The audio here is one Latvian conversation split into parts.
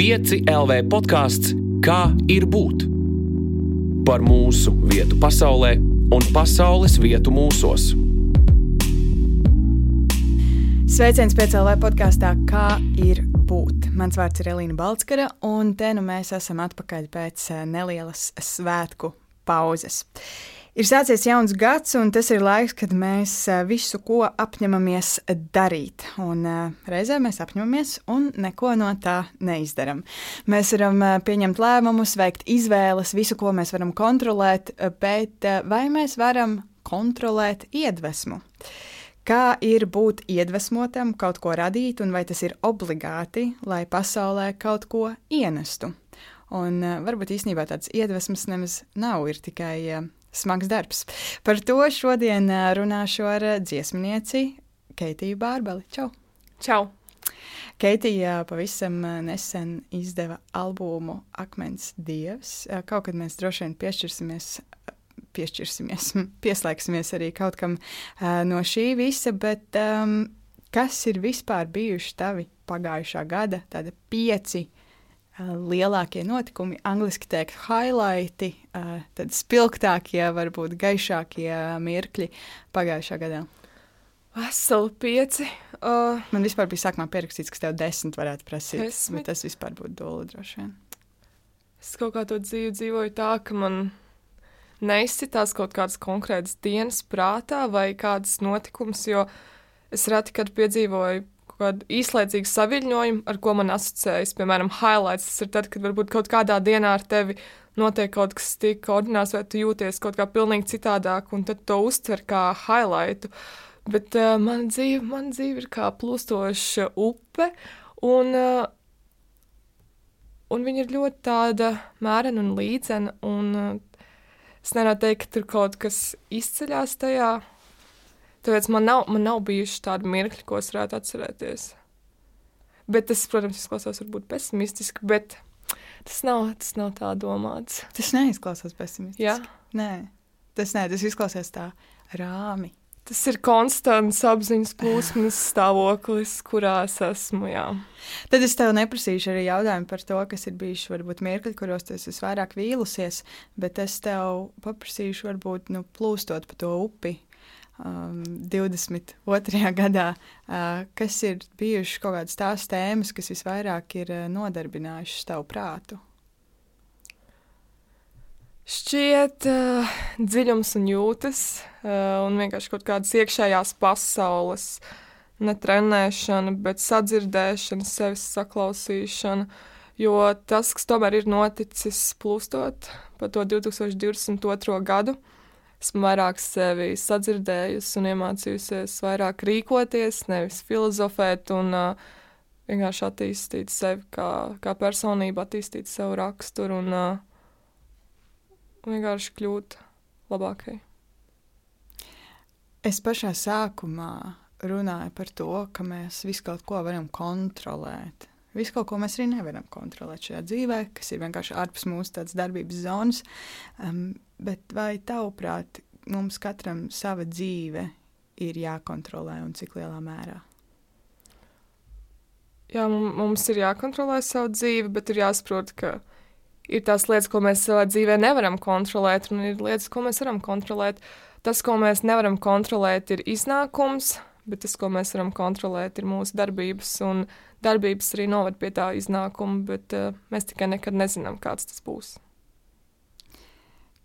5 LV podkāsts Kā ir būt? Par mūsu vietu pasaulē un pasaules vietu mūsos. Sveiciens PCLV podkāstā Kā ir būt? Mans vārds ir Elīna Balskara, un te nu mēs esam atpakaļ pēc nelielas svētku pauzes. Ir sācies jauns gads, un tas ir laiks, kad mēs visu, ko apņemamies darīt. Un reizē mēs apņemamies un neko no tā neizdarām. Mēs varam pieņemt lēmumus, veikt izvēles, visu, ko mēs varam kontrolēt, bet vai mēs varam kontrolēt iedvesmu? Kā ir būt iedvesmotam, kaut ko radīt, un vai tas ir obligāti, lai pasaulē kaut ko ienestu? Un varbūt īstenībā tāds iedvesmas nemaz nav, ir tikai smags darbs. Par to šodien runāšu ar dziesmnieci Keitiju Bārbeli. Čau! Čau! Keitija pavisam nesen izdeva albumu Akmens Dievs. Kaut kad mēs droši vien piešķirsimies piešķirsimies, pieslēgsimies arī kaut kam uh, no šī visa, bet um, kas ir vispār bijuši tavi pagājušā gada pieci lielākie notikumi, angļuiski teikt, highlighti, tad spilgtākie, varbūt gaišākie mirkļi pagājušā gadā? Veseli pieci. Uh, Man vispār bija sākumā pierakstīts, ka tev desmit varētu prasīt. Desmit. Bet tas vispār būtu doli droši vien. Es kaut kā to dzīvi dzīvoju tā, ka man neizcitās kaut kādas konkrētas dienas prātā vai kādas notikums, jo es reti kad piedzīvoju kādu īslaicīgu saviņojumu, ar ko man asociējas. Piemēram, highlights tas ir tad, kad varbūt kaut kādā dienā ar tevi notiek kaut kas tik ordinārs, vai tu jūties kaut kā pilnīgi citādāk, un tad to uztver kā highlightu. Bet uh, man, dzīve, man dzīve ir kā plūstoša upe, un, uh, un viņa ir ļoti tāda mērena un līdzena, un uh, es nevaru teikt, ka tur kaut kas izceļās tajā, Tāpēc man nav, man nav bijuši tādi mirkļi, ko es varētu atcerēties. Bet tas, protams, izklausās varbūt pesimistiski, bet tas nav, tas nav tā domāts. Tas neizklausās pesimistiski. Jā, nē, tas, nē, tas izklausās tā rāmi. Tas ir konstants apziņas plūsmas stāvoklis, kurā es esmu. Jā. Tad es tev neprasīšu arī jautājumu par to, kas ir bijuši varbūt mirkļi, kuros tu esi vairāk vīlusies, bet es tev paprasīšu, varbūt nu, plūstot pa to upi, um, 22. gadā, uh, kas ir bijušas kaut kādas tās tēmas, kas visvairāk ir uh, nodarbinājušas tavu prātu? Šķiet, uh, dziļums un jūtas, uh, un vienkārši kaut kādas iekšējās pasaules, ne trenēšana, bet sadzirdēšana, sevis saklausīšana. Jo tas, kas tomēr ir noticis plūstot pa to 2022. gadu, uh, esmu vairāk sevi sadzirdējusi un iemācījusies vairāk rīkoties, nevis filozofēt un uh, vienkārši attīstīt sevi kā, kā personību, attīstīt savu raksturu un uh, vienkārši kļūt labākai. Es pašā sākumā runāju par to, ka mēs visu kaut ko varam kontrolēt. Visu kaut ko mēs arī nevaram kontrolēt šajā dzīvē, kas ir vienkārši ārpus mūsu darbības zonas. Um, bet vai tavuprāt, mums katram sava dzīve ir jākontrolē un cik lielā mērā? Jā, mums ir jākontrolē savu dzīvi, bet ir jāsaprot, ka ir tās lietas, ko mēs savā dzīvē nevaram kontrolēt, un ir lietas, ko mēs varam kontrolēt. Tas, ko mēs nevaram kontrolēt, ir iznākums, bet tas, ko mēs varam kontrolēt, ir mūsu darbības. Un darbības arī noved pie tā iznākuma, bet uh, mēs tikai nekad nezinām, kāds tas būs.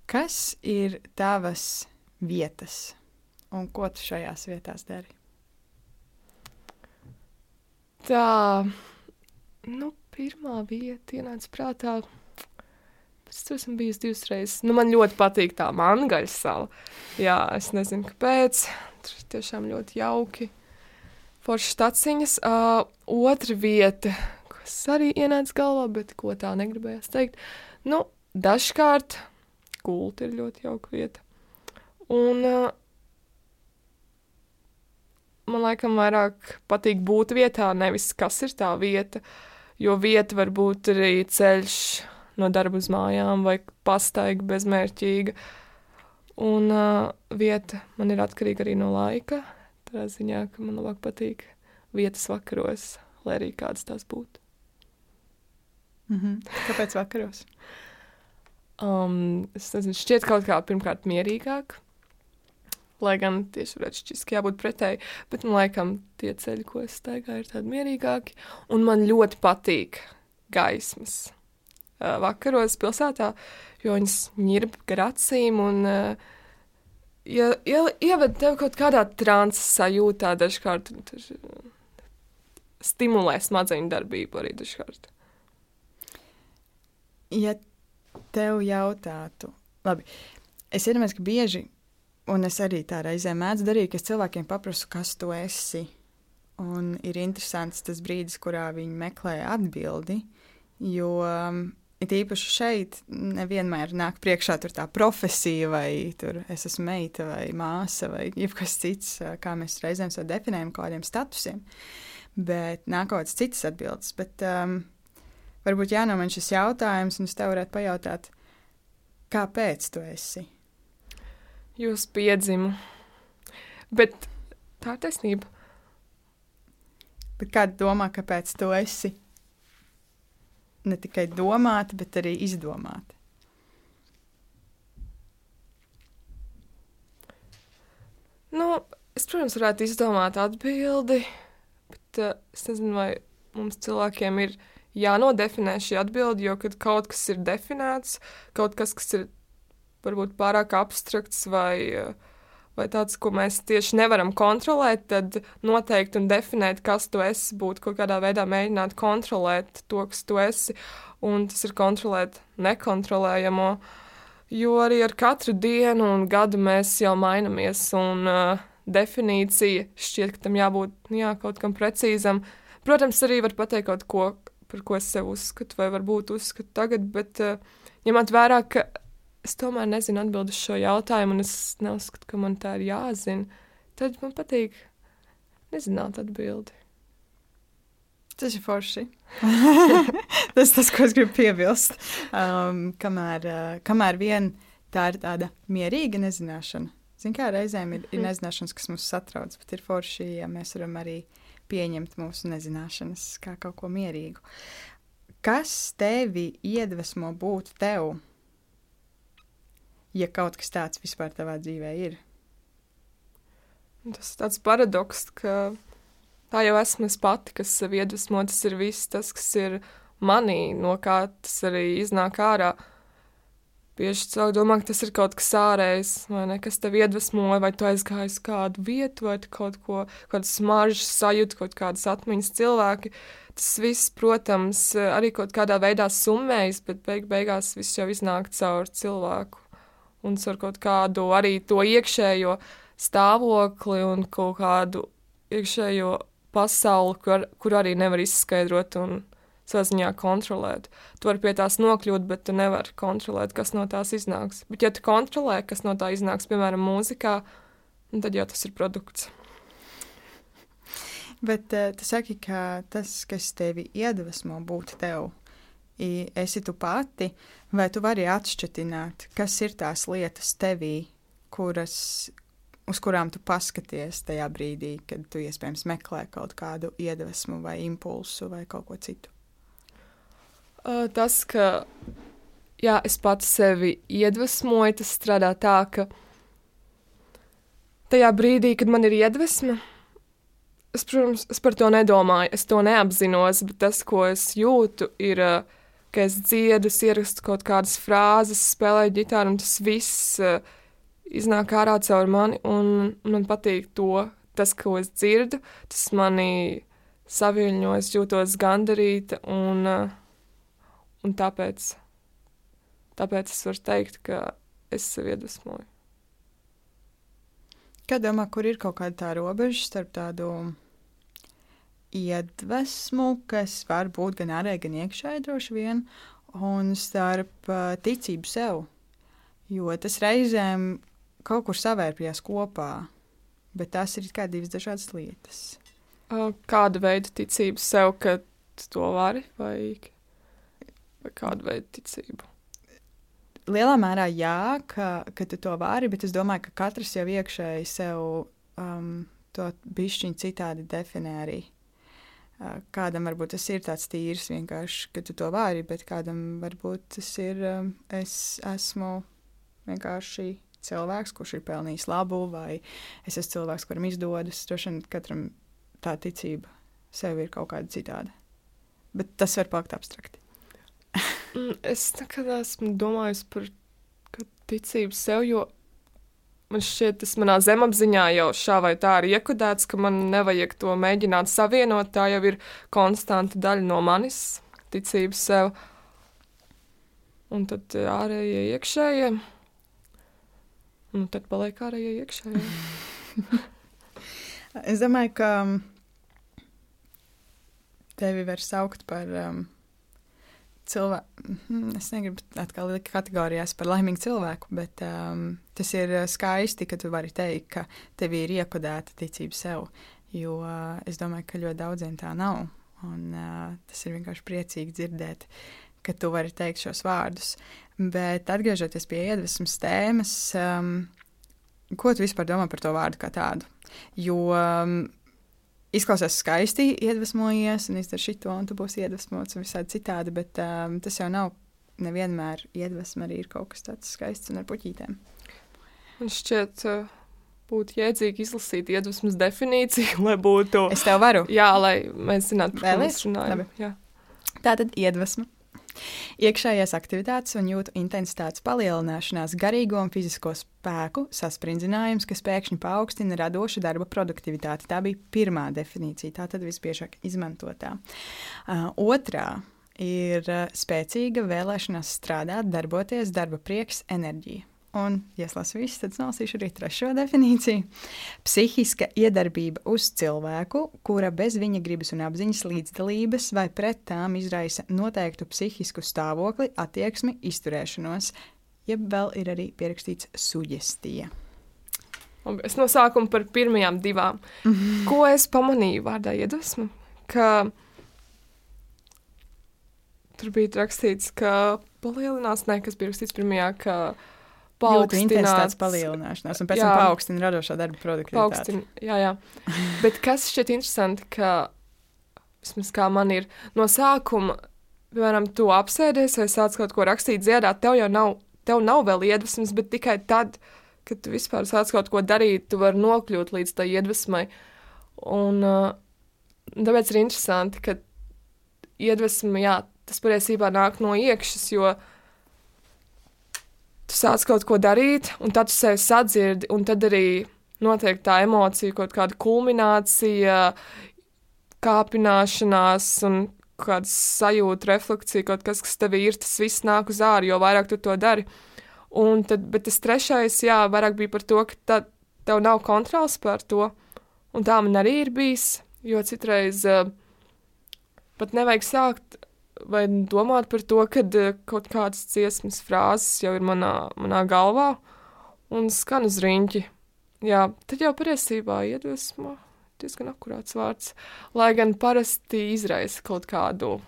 Kas ir tavas vietas un ko tu šajās vietās dari? Tā, nu, pirmā vieta ienāca prātā. Es tur esmu bijusi divas reizes. Nu, man ļoti patīk tā mangaļa sala. Jā, es nezinu, kāpēc. Tur tiešām ļoti jauki. Foršas taciņas. Uh, otra vieta, kas arī ienāca galvā, bet ko tā negribējās teikt. Nu, dažkārt gulta ir ļoti jauka vieta. Un uh, man laikam vairāk patīk būt vietā, nevis kas ir tā vieta. Jo vieta var būt arī ceļš no darba uz mājām vai pastaiga bezmērķīga. Un uh, vieta man ir atkarīga arī no laika. Tā ziņā, ka man labāk patīk vietas vakaros, lai arī kādas tās būtu. Mm -hmm. Kāpēc vakaros? Um, es nezinu, šķiet kaut kā pirmkārt mierīgāk. Lai gan tieši varētu šķist, ka jābūt pretēji, bet man laikam tie ceļi, ko es staigāju, ir tādi mierīgāki. Un man ļoti patīk gaismas uh, vakaros pilsētā, jo viņas ņirb gar acīm un uh, ja, ja, ieved tevi kaut kādā transa sajūtā dažkārt. Tur, stimulē smadzeņu darbību arī dažkārt. Ja tev jautātu, labi, es iedomājos, ka bieži, un es arī tā reizē mēdzu darīt, ka es cilvēkiem paprasu, kas tu esi. Un ir interesants tas brīdis, kurā viņi meklē atbildi, jo um, it īpaši šeit nevienmēr nāk priekšā tā profesija, vai es esmu meita vai māsa vai jebkas cits, kā mēs reizēm sev definējam kādiem statusiem. Bet nāk kaut kādas citas atbildes. Bet um, varbūt jānomen šis jautājums, un es tev varētu pajautāt, kāpēc tu esi? Jūs piedzimu. Bet tā ir taisnība. Bet kāda domā, kāpēc tu esi? Ne tikai domāta, bet arī izdomāta. Nu, es, protams, varētu izdomāt atbildi, Bet uh, es nezinu, vai mums cilvēkiem ir jānodefinē šī atbilde, jo kad kaut kas ir definēts, kaut kas, kas ir varbūt pārāk abstrakts vai, uh, vai tāds, ko mēs tieši nevaram kontrolēt, tad noteikti un definēt, kas tu esi, būtu kaut kādā veidā mēģināt kontrolēt to, kas tu esi, un tas ir kontrolēt nekontrolējamo, jo arī ar katru dienu un gadu mēs jau mainamies, un uh, definīcija šķiet, ka tam jābūt nu jā, kaut kam precīzam. Protams, arī var pateikt kaut ko, par ko es sev uzskatu, vai varbūt uzskatu tagad, bet uh, ņemot vērā, ka es tomēr nezinu atbildi uz šo jautājumu, un es neuzskatu, ka man tā ir jāzina, tad man patīk nezināt atbildi. Tas ir forši. tas ir tas, ko es gribu piebilst. Um, kamēr, uh, kamēr vien tā ir tāda mierīga nezināšana, Ziniet, kā reizēm ir, ir mhm. nezināšanas, kas mums satrauc, bet ir forši, ja mēs varam arī pieņemt mūsu nezināšanas kā kaut ko mierīgu. Kas tevi iedvesmo būt tev, ja kaut kas tāds vispār tavā dzīvē ir? Tas ir tāds paradoks, ka tā jau esmu es pati, kas sev iedvesmo. Tas ir viss tas, kas ir manī, no kā tas arī iznāk ārā. Bieži cilvēki domā, ka tas ir kaut kas ārējs, vai ne, kas tev iedvesmoja, vai tu aizgāji uz kādu vietu, vai kaut ko, kādu smaržu sajūtu, kaut kādas atmiņas cilvēki. Tas viss, protams, arī kaut kādā veidā summējas, bet beig beigās viss jau iznāk caur cilvēku. Un caur kaut kādu arī to iekšējo stāvokli un kaut kādu iekšējo pasauli, kur, kur arī nevar izskaidrot un savā ziņā kontrolēt. Tu vari pie tās nokļūt, bet tu nevari kontrolēt, kas no tās iznāks. Bet, ja tu kontrolē, kas no tā iznāks, piemēram, mūzikā, nu, tad jau tas ir produkts. Bet uh, tu saki, ka tas, kas tevi iedvesmo būt tev, esi tu pati, vai tu vari atšķirt, kas ir tās lietas tevī, kuras, uz kurām tu paskaties tajā brīdī, kad tu iespējams meklē kaut kādu iedvesmu vai impulsu vai kaut ko citu? Uh, tas, ka jā, es pats sevi iedvesmoju, tas strādā tā, ka tajā brīdī, kad man ir iedvesma, es, protams, es par to nedomāju, es to neapzinos, bet tas, ko es jūtu, ir, uh, ka es dziedu, es ierakstu kaut kādas frāzes, spēlēju ģitāru, un tas viss uh, iznāk ārā caur mani, un man patīk to, tas, ko es dzirdu, tas mani saviļņo, es jūtos gandarīta, un uh, Un tāpēc, tāpēc es varu teikt, ka es sev iedvesmoju. Kā domā, kur ir kaut kāda tā robeža starp tādu iedvesmu, kas var būt gan ārēji, gan iekšēji droši vien, un starp uh, ticību sev? Jo tas reizēm kaut kur savērpjas kopā, bet tās ir kā divas dažādas lietas. Kāda veida ticība sev, ka to vari, vai vai kādu veidu ticību? Lielā mērā jā, ka, ka tu to vari, bet es domāju, ka katrs jau iekšēji sev um, to bišķiņu citādi definē arī. Kādam varbūt tas ir tāds tīrs, vienkārši, ka tu to vari, bet kādam varbūt tas ir, es esmu vienkārši cilvēks, kurš ir pelnījis labu, vai es esmu cilvēks, kuram izdodas. Droši vien katram tā ticība sev ir kaut kāda citāda. Bet tas var palikt abstrakti. Mm, es nekad esmu domājis par ticību sev, jo man šķiet, tas manā zemapziņā jau šā vai tā ir iekodēts, ka man nevajag to mēģināt savienot. Tā jau ir konstanta daļa no manis, ticības sev. Un tad ārējie iekšējie. Un tad paliek ārējie iekšējie. es domāju, ka tevi var saukt par um, cilvēku. Mhm, es negribu atkal likt kategorijās par laimīgu cilvēku, bet um, tas ir uh, skaisti, ka tu vari teikt, ka tev ir iekodēta ticība sev. Jo uh, es domāju, ka ļoti daudziem tā nav. Un, uh, tas ir vienkārši priecīgi dzirdēt, ka tu vari teikt šos vārdus. Bet atgriežoties pie iedvesmas tēmas, um, ko tu vispār domā par to vārdu kā tādu? Jo um, izklausās skaisti, iedvesmojies un izdara šito, un tu būsi iedvesmots un visādi citādi, bet um, tas jau nav nevienmēr iedvesma, arī ir kaut kas tāds skaists un ar puķītēm. Man šķiet, uh, būtu jēdzīgi izlasīt iedvesmas definīciju, lai būtu. Es tev varu. Jā, lai mēs zinātu, par ko mēs runājam. Tā tad iedvesma Iekšējās aktivitātes un jūtu intensitātes palielināšanās, garīgo un fizisko spēku saspringzinājums, kas pēkšņi paaugstina radošu darba produktivitāti. Tā bija pirmā definīcija, tā tad visbiežāk izmantotā. Uh, otrā ir spēcīga vēlēšanās strādāt, darboties, darba prieks, enerģija. Un, ja es lasu visu, tad nolasīšu arī trešo definīciju. Psihiska iedarbība uz cilvēku, kura bez viņa gribas un apziņas līdzdalības vai pret tām izraisa noteiktu psihisku stāvokli, attieksmi, izturēšanos, jeb vēl ir arī pierakstīts suģestija. Es no sākuma par pirmajām divām. Mm -hmm. Ko es pamanīju vārdā iedvesma? Ka tur bija rakstīts, ka palielinās, ne, kas bija rakstīts pirmajā, ka paaugstināt palielināšanās, un pēc jā, tam paaugstina radošā darba produktivitāti. Jā, jā. Bet kas šķiet interesanti, ka vismaz kā man ir no sākuma, piemēram, tu apsēdies vai sāc kaut ko rakstīt, dziedāt, tev jau nav, tev nav vēl iedvesmas, bet tikai tad, kad tu vispār sāc kaut ko darīt, tu vari nokļūt līdz tai iedvesmai. Un tāpēc ir interesanti, ka iedvesma, jā, tas patiesībā nāk no iekšas, jo uh, tu sāc kaut ko darīt, un tad tu sevi sadzirdi, un tad arī notiek tā emocija, kaut kāda kulminācija, kāpināšanās un kāda sajūta, refleksija, kaut kas, kas tev ir, tas viss nāk uz ārā, jo vairāk tu to dari. Un tad, bet tas trešais, jā, vairāk bija par to, ka tad tev nav kontrols pār to, un tā man arī ir bijis, jo citreiz uh, pat nevajag sākt vai domāt par to, ka eh, kaut kādas dziesmas frāzes jau ir manā, manā galvā un skan uz riņķi. Jā, tad jau patiesībā iedvesmo diezgan akurāts vārds, lai gan parasti izraisa kaut kādu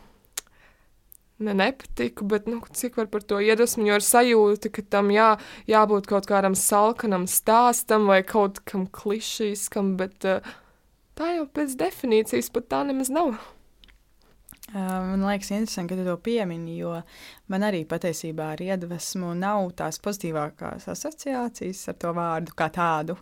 ne nepatiku, bet nu, cik var par to iedvesmu, jo ir sajūta, ka tam jā, jābūt kaut kādam salkanam stāstam vai kaut kam klišīskam, bet uh, tā jau pēc definīcijas pat tā nemaz nav. Man liekas, interesanti, ka tu to piemini, jo man arī patiesībā ar iedvesmu nav tās pozitīvākās asociācijas ar to vārdu kā tādu.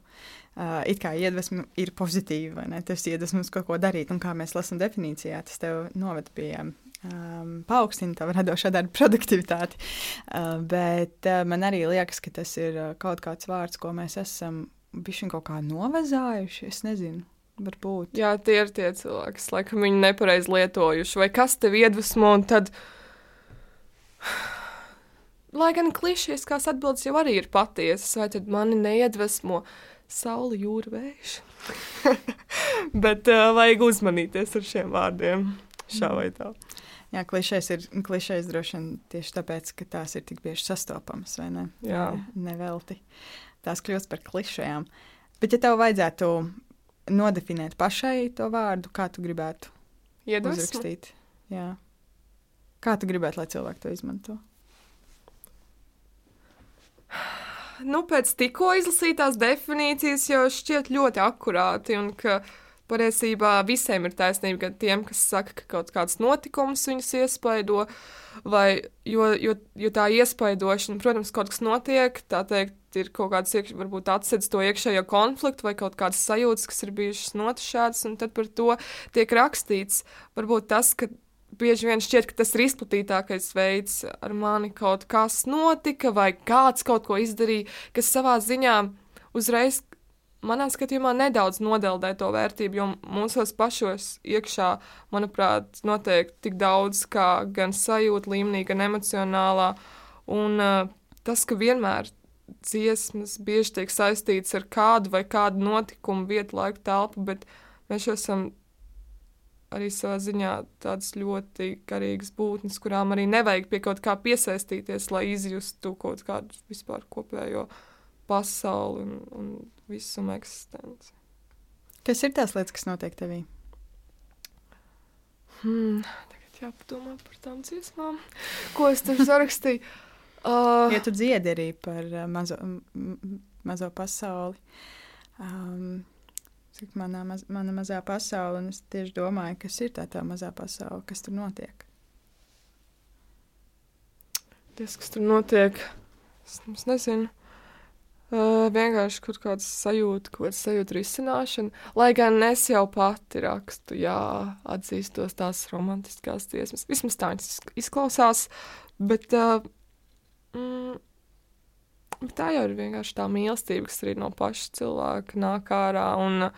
Uh, it kā iedvesma ir pozitīva, vai ne? Tas iedvesmas kaut ko darīt, un kā mēs lasām definīcijā, tas tev noved pie um, paaugstina tavu radošā darba produktivitāti. Uh, bet uh, man arī liekas, ka tas ir kaut kāds vārds, ko mēs esam bišķiņ kaut kā novezājuši, es nezinu. Varbūt. Jā, tie ir tie cilvēki, kas laikam viņu nepareizi lietojuši. Vai kas tev iedvesmo, un tad. Lai gan klišieskās atbildes jau arī ir patiesas, vai tad mani neiedvesmo saule, jūra, vējš. Bet uh, vajag uzmanīties ar šiem vārdiem, šā vai tā. Jā, klišejs ir klišejs droši vien tieši tāpēc, ka tās ir tik bieži sastopamas, vai ne? Jā. Nevelti. Tās kļūst par klišejām. Bet, ja tev vajadzētu nodefinēt pašai to vārdu, kā tu gribētu Iedvesmu. uzrakstīt. Jā. Kā tu gribētu, lai cilvēki to izmanto? Nu, pēc tikko izlasītās definīcijas jau šķiet ļoti akurāti, un ka patiesībā visiem ir taisnība, gan tiem, kas saka, ka kaut kāds notikums viņus iespaido, vai, jo, jo, jo tā iespaidošana, protams, kaut kas notiek, tā teikt, ir kaut kāds, iekš, varbūt atsedz to iekšējo konfliktu vai kaut kādas sajūtas, kas ir bijušas notušādas, un tad par to tiek rakstīts. Varbūt tas, ka bieži vien šķiet, ka tas ir izplatītākais veids, ar mani kaut kas notika, vai kāds kaut ko izdarīja, kas savā ziņā uzreiz, manā skatījumā, nedaudz nodeldē to vērtību, jo mūsos pašos iekšā, manuprāt, notiek tik daudz, kā gan sajūta līmenī, gan emocionālā, un uh, tas, ka vienmēr dziesmas bieži tiek saistītas ar kādu vai kādu notikumu, vietu, laiku, telpu, bet mēs jau esam arī savā ziņā tādas ļoti garīgas būtnes, kurām arī nevajag pie kaut kā piesaistīties, lai izjustu kaut kādu vispār kopējo pasauli un, un visumu eksistenci. Kas ir tās lietas, kas notiek tevī? Hmm, tagad jāpadomā par tām dziesmām, ko es tur sarakstīju. Uh, ja tu dziedi arī par uh, mazo, mazo pasauli. Um, cik manā, maz, mana mazā pasaule, un es tieši domāju, kas ir tā tā mazā pasaule, kas tur notiek. Tas, kas tur notiek, es, es nezinu. Uh, vienkārši kaut kāda sajūta, kaut kāda sajūta risināšana. Lai gan es jau pati rakstu, jā, atzīstos tās romantiskās dziesmas. Vismaz tā viņas izklausās, bet, uh, mm, bet tā jau ir vienkārši tā mīlestība, kas arī no paša cilvēka nāk ārā. Un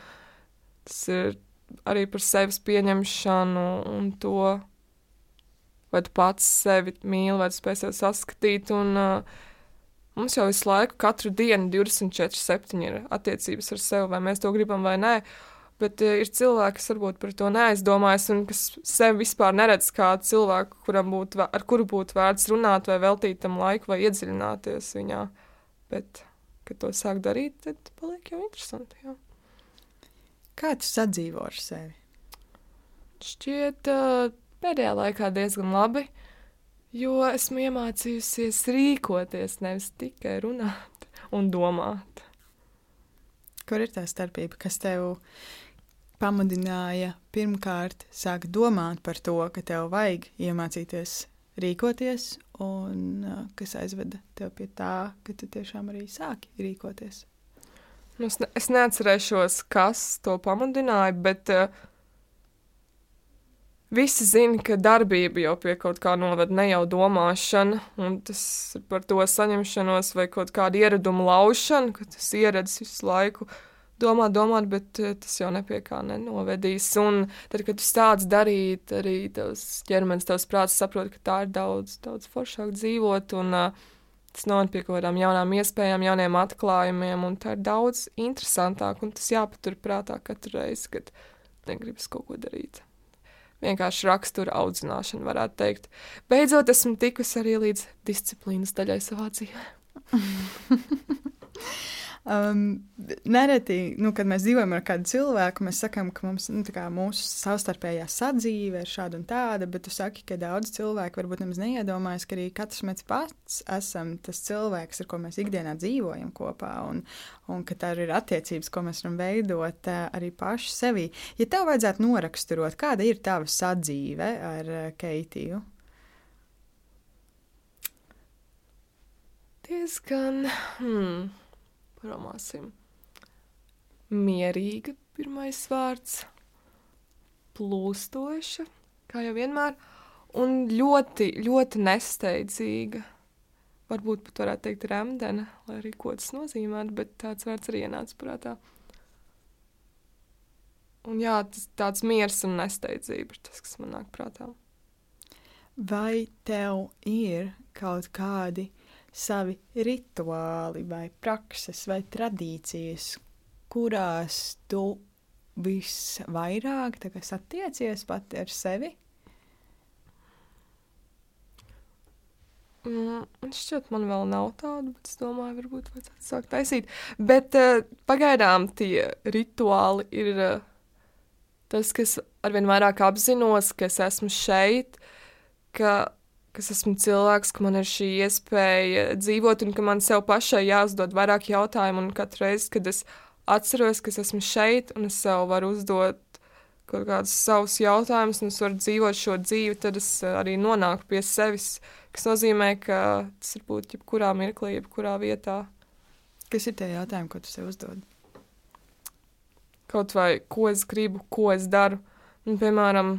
tas ir arī par sevis pieņemšanu un to, vai tu pats sevi mīli, vai tu spēj sevi saskatīt. Un, uh, Mums jau visu laiku, katru dienu, 24, 7 ir attiecības ar sevi, vai mēs to gribam vai nē. Bet uh, ir cilvēki, kas varbūt par to neaizdomājas, un kas sevi vispār neredz kā cilvēku, būtu, ar kuru būtu vērts runāt, vai veltīt tam laiku, vai iedziļināties viņā. Bet, kad to sāk darīt, tad paliek jau interesanti. Jā. Kā tu sadzīvo ar sevi? Šķiet, uh, pēdējā laikā diezgan labi. Uh, jo esmu iemācījusies rīkoties, nevis tikai runāt un domāt. Kur ir tā starpība, kas tev pamudināja pirmkārt sākt domāt par to, ka tev vajag iemācīties rīkoties, un kas aizveda tev pie tā, ka tu tiešām arī sāki rīkoties? Nu, es, ne, es neatcerēšos, kas to pamudināja, bet uh, Visi zina, ka darbība jau pie kaut kā novada ne jau domāšana, un tas ir par to saņemšanos vai kaut kādu ieradumu laušanu, ka tas ieradis visu laiku domāt, domāt, bet eh, tas jau nepie kā nenovedīs. Un tad, kad tu sāc darīt, arī tavs ķermenis, tavs prāts saprot, ka tā ir daudz, daudz foršāk dzīvot, un uh, tas noved pie kaut kādām jaunām iespējām, jauniem atklājumiem, un tā ir daudz interesantāk, un tas jāpatur prātā katru reizi, kad negribas kaut ko darīt vienkārši rakstura audzināšana, varētu teikt. Beidzot, esmu tikusi arī līdz disciplīnas daļai savā dzīvē. Um, nereti, nu, kad mēs dzīvojam ar kādu cilvēku, mēs sakām, ka mums, nu, kā, mūsu savstarpējā sadzīve ir šāda un tāda, bet tu saki, ka daudz cilvēku varbūt nemaz neiedomājas, ka arī katrs mēs pats esam tas cilvēks, ar ko mēs ikdienā dzīvojam kopā, un, un ka tā ir attiecības, ko mēs varam veidot uh, arī paši sevī. Ja tev vajadzētu noraksturot, kāda ir tava sadzīve ar uh, Keitiju? Diezgan. Hmm Parunāsim. Mierīga pirmais vārds, plūstoša, kā jau vienmēr, un ļoti, ļoti nesteidzīga. Varbūt pat varētu teikt remdena, lai arī ko tas nozīmētu, bet tāds vārds arī ienāca prātā. Un jā, tas tāds miers un nesteidzība ir tas, kas man nāk prātā. Vai tev ir kaut kādi savi rituāli, vai prakses, vai tradīcijas, kurās tu visvairāk satiecies pati ar sevi? Mm, šķiet, man vēl nav tāda, bet es domāju, varbūt vajadzētu sākt taisīt. Bet uh, pagaidām tie rituāli ir uh, tas, kas arvien vairāk apzinos, ka es esmu šeit, ka kas esmu cilvēks, ka man ir šī iespēja dzīvot un ka man sev pašai jāuzdod vairāk jautājumu. Un katru reizi, kad es atceros, ka es esmu šeit un es sev varu uzdot kaut kādus savus jautājumus, un es varu dzīvot šo dzīvi, tad es uh, arī nonāku pie sevis, kas nozīmē, ka tas var būt jebkurā mirklī, jebkurā vietā. Kas ir tie jautājumi, ko tu sev uzdod? Kaut vai ko es gribu, ko es daru. Un, piemēram,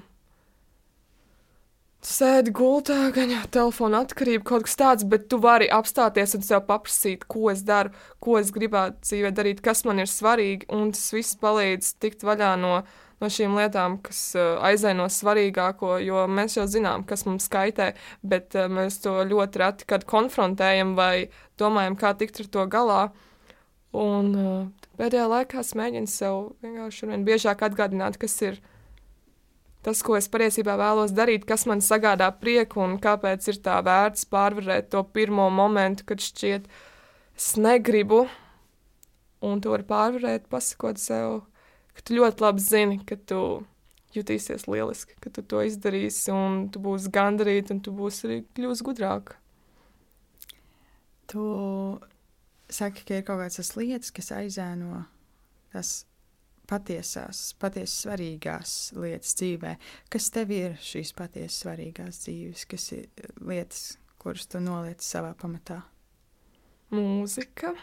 sēdi gultā, gan jau telefona atkarība, kaut kas tāds, bet tu vari apstāties un sev paprasīt, ko es daru, ko es gribētu dzīvē darīt, kas man ir svarīgi, un tas viss palīdz tikt vaļā no, no šīm lietām, kas uh, aizaino svarīgāko, jo mēs jau zinām, kas mums skaitē, bet uh, mēs to ļoti reti kad konfrontējam vai domājam, kā tikt ar to galā. Un uh, pēdējā laikā es mēģinu sev vienkārši vien biežāk atgādināt, kas ir tas, ko es patiesībā vēlos darīt, kas man sagādā prieku un kāpēc ir tā vērts pārvarēt to pirmo momentu, kad šķiet, es negribu, un to var pārvarēt, pasakot sev, ka tu ļoti labi zini, ka tu jutīsies lieliski, ka tu to izdarīsi, un tu būsi gandarīti, un tu būsi arī kļūsi gudrāk. Tu saki, ka ir kaut kādas lietas, kas aizēno tas patiesās, patiesi svarīgās lietas dzīvē. Kas tev ir šīs patiesi svarīgās dzīves, kas ir lietas, kuras tu noliec savā pamatā? Mūzika,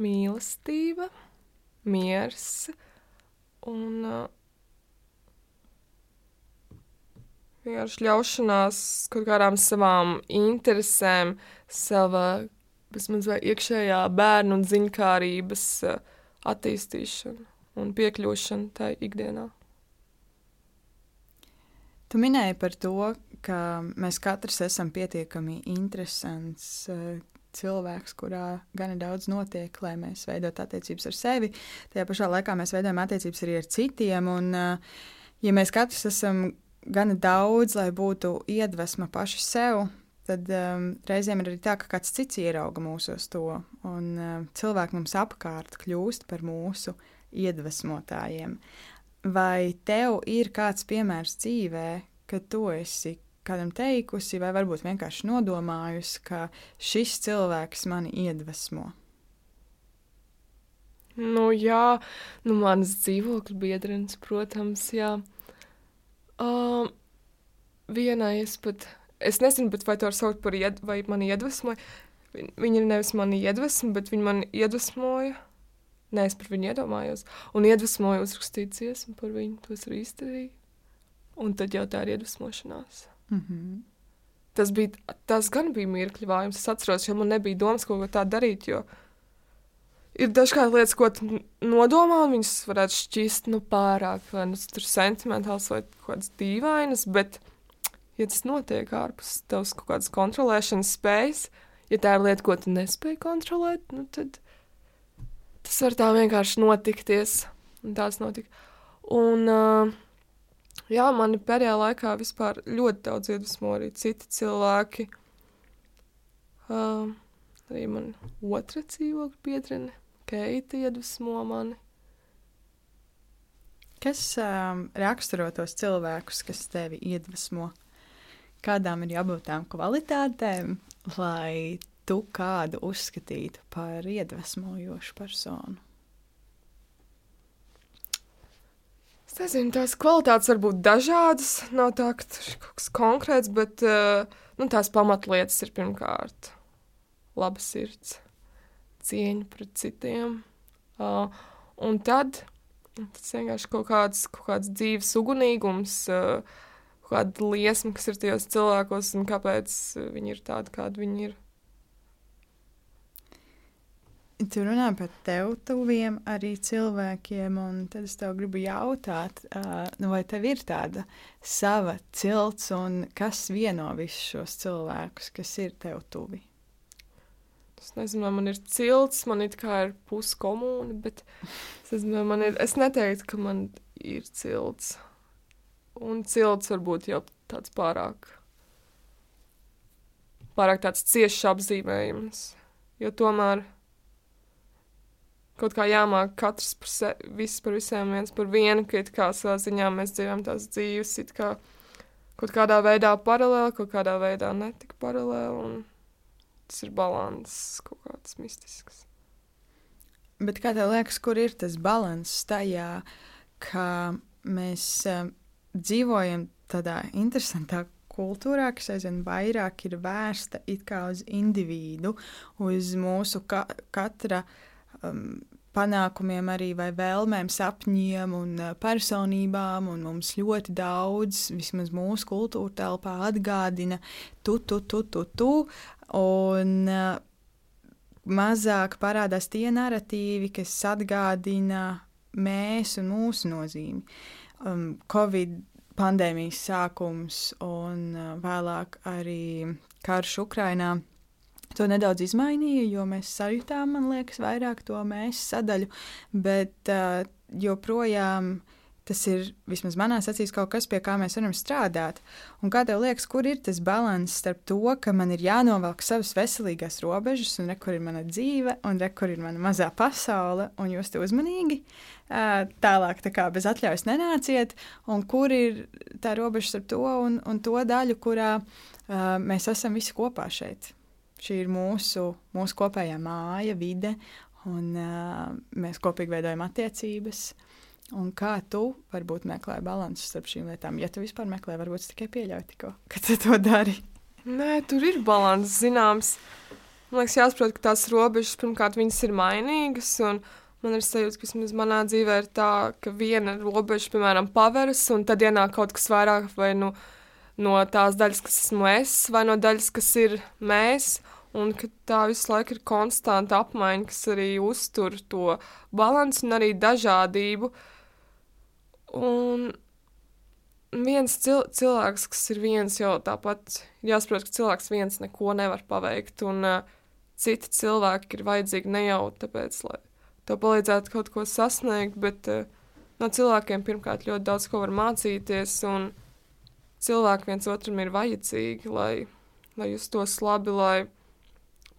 mīlestība, miers un uh, vienkārši ļaušanās kaut kādām savām interesēm, sava vismaz iekšējā bērnu un ziņkārības uh, attīstīšanu un piekļūšanu tai ikdienā. Tu minēji par to, ka mēs katrs esam pietiekami interesants uh, cilvēks, kurā gana daudz notiek, lai mēs veidotu attiecības ar sevi. Tajā pašā laikā mēs veidojam attiecības arī ar citiem. Un, uh, ja mēs katrs esam gana daudz, lai būtu iedvesma paši sev, tad um, reizēm ir arī tā, ka kāds cits ierauga mūsos to, un um, cilvēki mums apkārt kļūst par mūsu iedvesmotājiem. Vai tev ir kāds piemērs dzīvē, ka tu esi kādam teikusi, vai varbūt vienkārši nodomājusi, ka šis cilvēks mani iedvesmo? Nu, jā, nu, manas dzīvokļa biedrenes, protams, jā. Um, vienai es pat es nezinu, vai to var saukt par ied, vai mani iedvesmoja. Viņa nevis mani iedvesmoja, bet viņa man iedvesmoja. Nē, es par viņu iedomājos. Un iedvesmoju uzrakstīt dziesmu par viņu. To es arī izdarīju. Un tad jau tā ir iedvesmošanās. Mm -hmm. Tas, bija, tas gan bija mirkļa vājums. Es atceros, jo man nebija domas kaut ko tādu darīt. Jo ir dažkārt lietas, ko nodomā, un viņas varētu šķist nu, pārāk vai nu, sentimentāls vai kaut kādas dīvainas. Bet ja tas notiek ārpus tavas kaut kādas kontrolēšanas spējas, ja tā ir lieta, ko tu nespēji kontrolēt, nu tad tas var tā vienkārši notikties. Un tāds notika. Un, uh, jā, mani pēdējā laikā vispār ļoti daudz iedvesmo arī citi cilvēki. Uh, arī man otra dzīvokļa biedrene, Keita, iedvesmo mani. Kas um, raksturo tos cilvēkus, kas tevi iedvesmo? Kādām ir jābūt tām kvalitātēm, lai tu kādu uzskatītu par iedvesmojošu personu? Es nezinu, tās kvalitātes var būt dažādas. Nav tā, ka tas ir kaut kas konkrēts, bet uh, nu, tās pamatlietas ir pirmkārt laba sirds, cieņa pret citiem. Uh, un tad tas vienkārši kaut kāds, kaut kāds dzīves ugunīgums. Uh, kāda liesma, kas ir tajos cilvēkos un kāpēc viņi ir tādi, kādi viņi ir. Tu runā par tev tuviem arī cilvēkiem, un tad es tev gribu jautāt, uh, nu vai tev ir tāda sava cilts, un kas vieno visus šos cilvēkus, kas ir tev tuvi? Es nezinu, vai man ir cilts, man it kā ir puskomūna, bet es, nezinu, man ir, es neteiktu, ka man ir cilts. Un cilts varbūt jau tāds pārāk, pārāk tāds ciešs apzīmējums. Jo tomēr kaut kā jāmāk katrs par sevi, viss par visiem, viens par vienu, ka it kā savā ziņā mēs dzīvojam tās dzīves, it kā kaut kādā veidā paralēli, kaut kādā veidā netika paralēli, un tas ir balans kaut kāds mistisks. Bet kā tev liekas, kur ir tas līdzsvars tajā, ka mēs uh, dzīvojam tādā interesantā kultūrā, kas aizvien vairāk ir vērsta uz individu, uz mūsu ka katra um, panākumiem, arī vēlmēm, sapņiem un uh, personībām. Un mums ļoti daudz, vismaz mūsu kultūra telpā, atgādina tu, tu, tu, tu. tu un, uh, mazāk parādās tie narratīvi, kas atgādina mēs un mūsu nozīmi. Um, Covid pandēmijas sākums un uh, vēlāk arī karš Ukrainā. To nedaudz izmainīja, jo mēs sajūtām, man liekas, vairāk to mēs sadaļu, bet uh, joprojām uh, Tas ir vismaz manā acīs kaut kas, pie kā mēs varam strādāt. Un kā tev liekas, kur ir tas līdzsvars starp to, ka man ir jānovelk savas veselīgās robežas, un re, kur ir mana dzīve, un re, kur ir mana mazā pasaule, un jūs te uzmanīgi tālāk, tā kā bez atļaujas nenāciet, un kur ir tā robeža starp to un, un to daļu, kurā uh, mēs esam visi kopā šeit. Šī ir mūsu, mūsu kopējā māja, vide, un uh, mēs kopīgi veidojam attiecības. Uh, Un kā tu varbūt meklē līdzsvaru starp šīm lietām? Ja tu vispār meklē, varbūt tikai pieļauj tikko, ka tu to dari. Nē, tur ir līdzsvars zināms. Man liekas, jāsaprot, ka tās robežas pirmkārt ir mainīgas. Man ir sajūta, ka vismaz manā dzīvē ir tā, ka viena robeža, piemēram, paveras, un tad ienāk kaut kas vairāk vai nu, no tās daļas, kas esmu es, vai no daļas, kas ir mēs. Un ka tā visu laiku ir konstanta apmaiņa, kas arī uztur to līdzsvaru un arī dažādību. Uh, Un viens cil cilvēks, kas ir viens, jau tāpat jāsaprot, ka cilvēks viens neko nevar paveikt, un uh, citi cilvēki ir vajadzīgi ne jau tāpēc, lai to palīdzētu kaut ko sasniegt, bet uh, no cilvēkiem pirmkārt ļoti daudz ko var mācīties, un cilvēki viens otram ir vajadzīgi, lai, lai justos labi, lai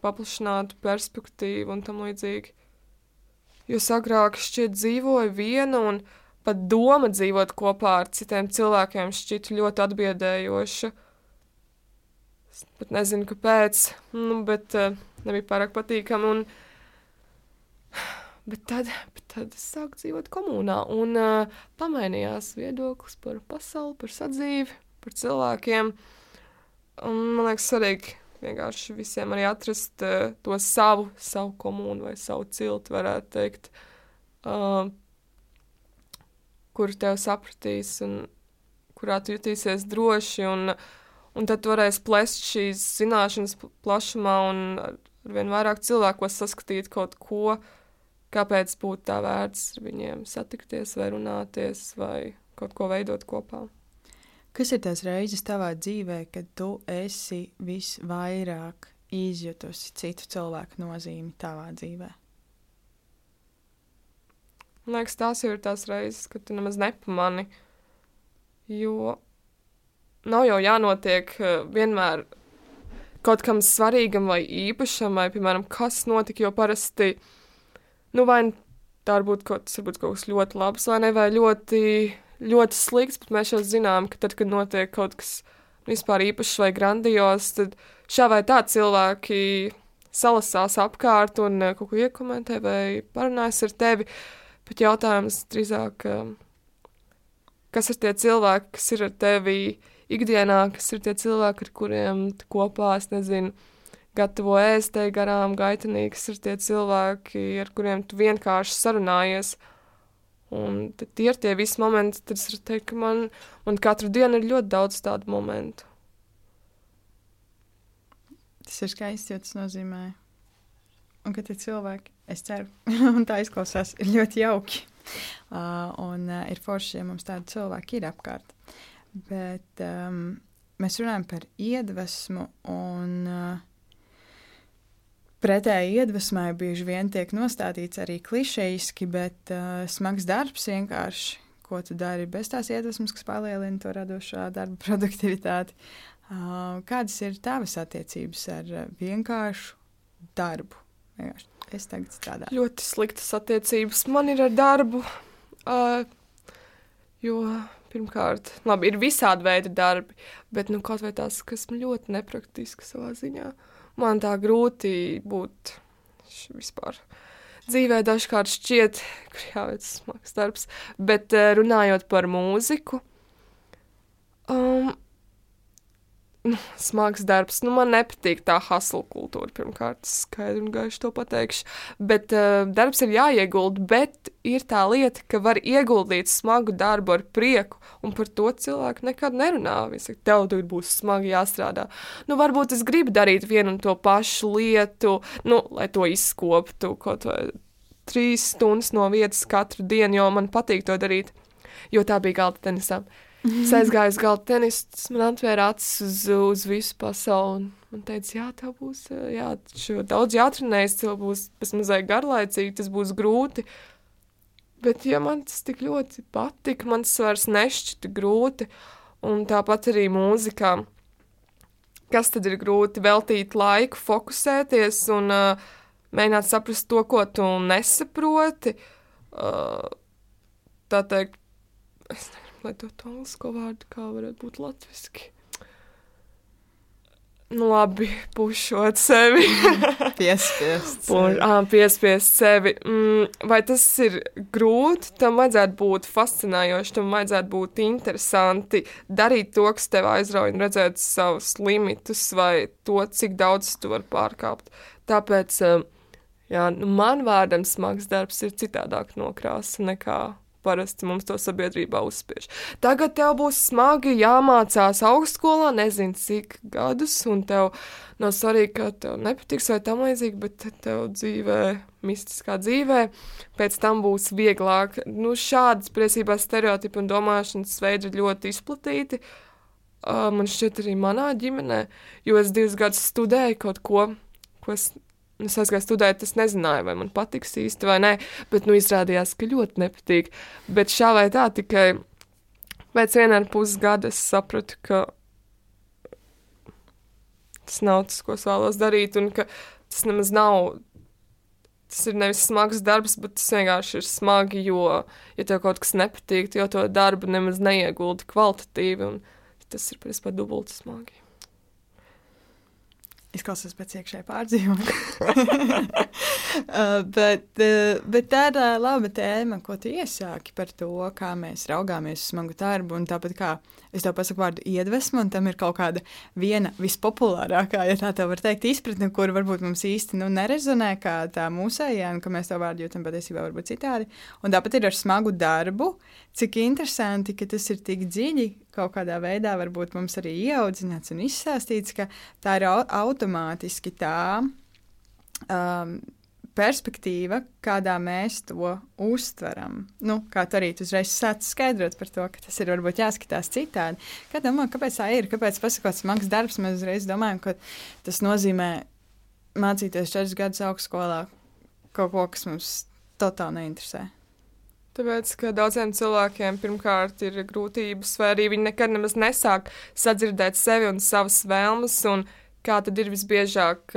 paplašinātu perspektīvu un tam līdzīgi. Jo agrāk šķiet dzīvoja viena un viena pat doma dzīvot kopā ar citiem cilvēkiem šķiet ļoti atbiedējoša. Es pat nezinu, kāpēc, nu, bet uh, nebija pārāk patīkami. Un, bet, tad, bet tad es sāku dzīvot komunā un uh, pamainījās viedoklis par pasauli, par sadzīvi, par cilvēkiem. Un, man liekas, svarīgi vienkārši visiem arī atrast uh, to savu, savu komunu vai savu ciltu, varētu teikt. Uh, kur tev sapratīs un kurā tu jutīsies droši. Un, un tad varēs plest šīs zināšanas plašumā un ar vien vairāk cilvēkos saskatīt kaut ko, kāpēc būtu tā vērts ar viņiem satikties vai runāties vai kaut ko veidot kopā. Kas ir tās reizes tavā dzīvē, kad tu esi visvairāk izjutusi citu cilvēku nozīmi tavā dzīvēm? Man liekas, tās jau ir tās reizes, kad tu nemaz nepamani. Jo nav jau jānotiek eh, vienmēr kaut kam svarīgam vai īpašam, vai, piemēram, kas notika, jo parasti, nu, vai tā varbūt kaut, varbūt kaut kas ļoti labs, vai ne, vai ļoti, ļoti slikts, bet mēs jau zinām, ka tad, kad notiek kaut kas vispār īpašs vai grandios, tad šā vai tā cilvēki salasās apkārt un eh, kaut ko iekomentē vai parunājas ar tevi. Uh, Bet jautājums drīzāk, kas ir tie cilvēki, kas ir ar tevi ikdienā, kas ir tie cilvēki, ar kuriem kopā, es nezinu, gatavo ēst, te garām gaitenī, kas ir tie cilvēki, ar kuriem tu vienkārši sarunājies. Un tie ir tie visi momenti, tad es varu teikt, ka man, man katru dienu ir ļoti daudz tādu momentu. Tas ir skaisti, jo tas nozīmē, un ka tie cilvēki Es ceru, un tā izklausās ļoti jauki. Uh, un uh, ir forši, ja mums tādi cilvēki ir apkārt. Bet um, mēs runājam par iedvesmu, un uh, pretēji iedvesmai bieži vien tiek nostādīts arī klišejiski, bet uh, smags darbs vienkārši, ko tu dari bez tās iedvesmas, kas palielina to radošā darba produktivitāti. Uh, kādas ir tavas attiecības ar vienkāršu darbu? Vienkārši es tagad strādāju. Ļoti sliktas attiecības man ir ar darbu. Uh, jo, pirmkārt, labi, ir visādi veidi darbi, bet nu, kaut vai tās, kas man ļoti nepraktiski savā ziņā. Man tā grūti būt vispār dzīvē dažkārt šķiet, ka jāveic smags darbs, bet runājot par mūziku, um, smags darbs. Nu, man nepatīk tā hustle kultūra, pirmkārt, skaidri un gaiši to pateikšu. Bet uh, darbs ir jāiegulda, bet ir tā lieta, ka var ieguldīt smagu darbu ar prieku, un par to cilvēku nekad nerunā. Viņi saka, tev tur būs smagi jāstrādā. Nu, varbūt es gribu darīt vienu un to pašu lietu, nu, lai to izskoptu kaut vai trīs stundas no vietas katru dienu, jo man patīk to darīt, jo tā bija galda tenisam. Es aizgāju uz galda tenisu, tas man atvēra acis uz, uz visu pasauli. Man teica, jā, tev būs jā, daudz jātrenējas, tev būs mazliet garlaicīgi, tas būs grūti. Bet, ja man tas tik ļoti patika, man tas vairs nešķita grūti. Un tāpat arī mūzikā. Kas tad ir grūti? Veltīt laiku, fokusēties un uh, mēģināt saprast to, ko tu nesaproti. Uh, tā teikt, es nezinu lietot anglisko vārdu, kā varētu būt latviski. Nu, labi, pušot sevi. piespiest. Sevi. Pu, piespiest sevi. Mm, vai tas ir grūti? Tam vajadzētu būt fascinējoši, tam vajadzētu būt interesanti. Darīt to, kas tev aizrauja, un redzēt savus limitus, vai to, cik daudz tu vari pārkāpt. Tāpēc, jā, nu, man vārdam smags darbs ir citādāk nokrāsa nekā parasti mums to sabiedrībā uzspiež. Tagad tev būs smagi jāmācās augstskolā, nezinu cik gadus, un tev nav svarīgi, ka tev nepatiks vai tam līdzīgi, bet tev dzīvē, mistiskā dzīvē, pēc tam būs vieglāk. Nu, šādas priecībā stereotipi un domāšanas veidi ir ļoti izplatīti. Uh, man šķiet arī manā ģimenē, jo es divus gadus studēju kaut ko, ko es Es aizgāju studēt, es nezināju, vai man patiks īsti vai nē, bet nu izrādījās, ka ļoti nepatīk. Bet šā vai tā tikai pēc viena ar pus gada es sapratu, ka tas nav tas, ko es vēlos darīt, un ka tas nemaz nav. Tas ir nevis smags darbs, bet tas vienkārši ir smagi, jo, ja tev kaut kas nepatīk, jo to darbu nemaz neieguldi kvalitatīvi, un tas ir principā dubulti smagi. Izklausās pēc iekšējā pārdzīvuma. uh, bet, uh, bet tā ir uh, laba tēma, ko tu iesāki par to, kā mēs raugāmies uz smagu darbu. Tāpat kā es tev pasaku vārdu iedvesmu, un tam ir kaut kāda viena vispopulārākā, ja tā tā var teikt, izpratne, kur varbūt mums īsti nu, nerezonē kā tā mūsējā, un ka mēs to vārdu jūtam patiesībā varbūt citādi. Un tāpat ir ar smagu darbu. Cik interesanti, ka tas ir tik dziļi kaut kādā veidā varbūt mums arī ieaudzināts un izstāstīts, ka tā ir automātiski tā um, perspektīva, kādā mēs to uztveram. Nu, kā tu arī uzreiz sāc skaidrot par to, ka tas ir varbūt jāskatās citādi. Kā domā, kāpēc tā ir? Kāpēc pasakot smags darbs, mēs uzreiz domājam, ka tas nozīmē mācīties četrus gadus augstskolā kaut ko, kas mums totāli neinteresē. Tāpēc, ka daudziem cilvēkiem pirmkārt ir grūtības, vai arī viņi nekad nemaz nesāk sadzirdēt sevi un savas vēlmes, un kā tad ir visbiežāk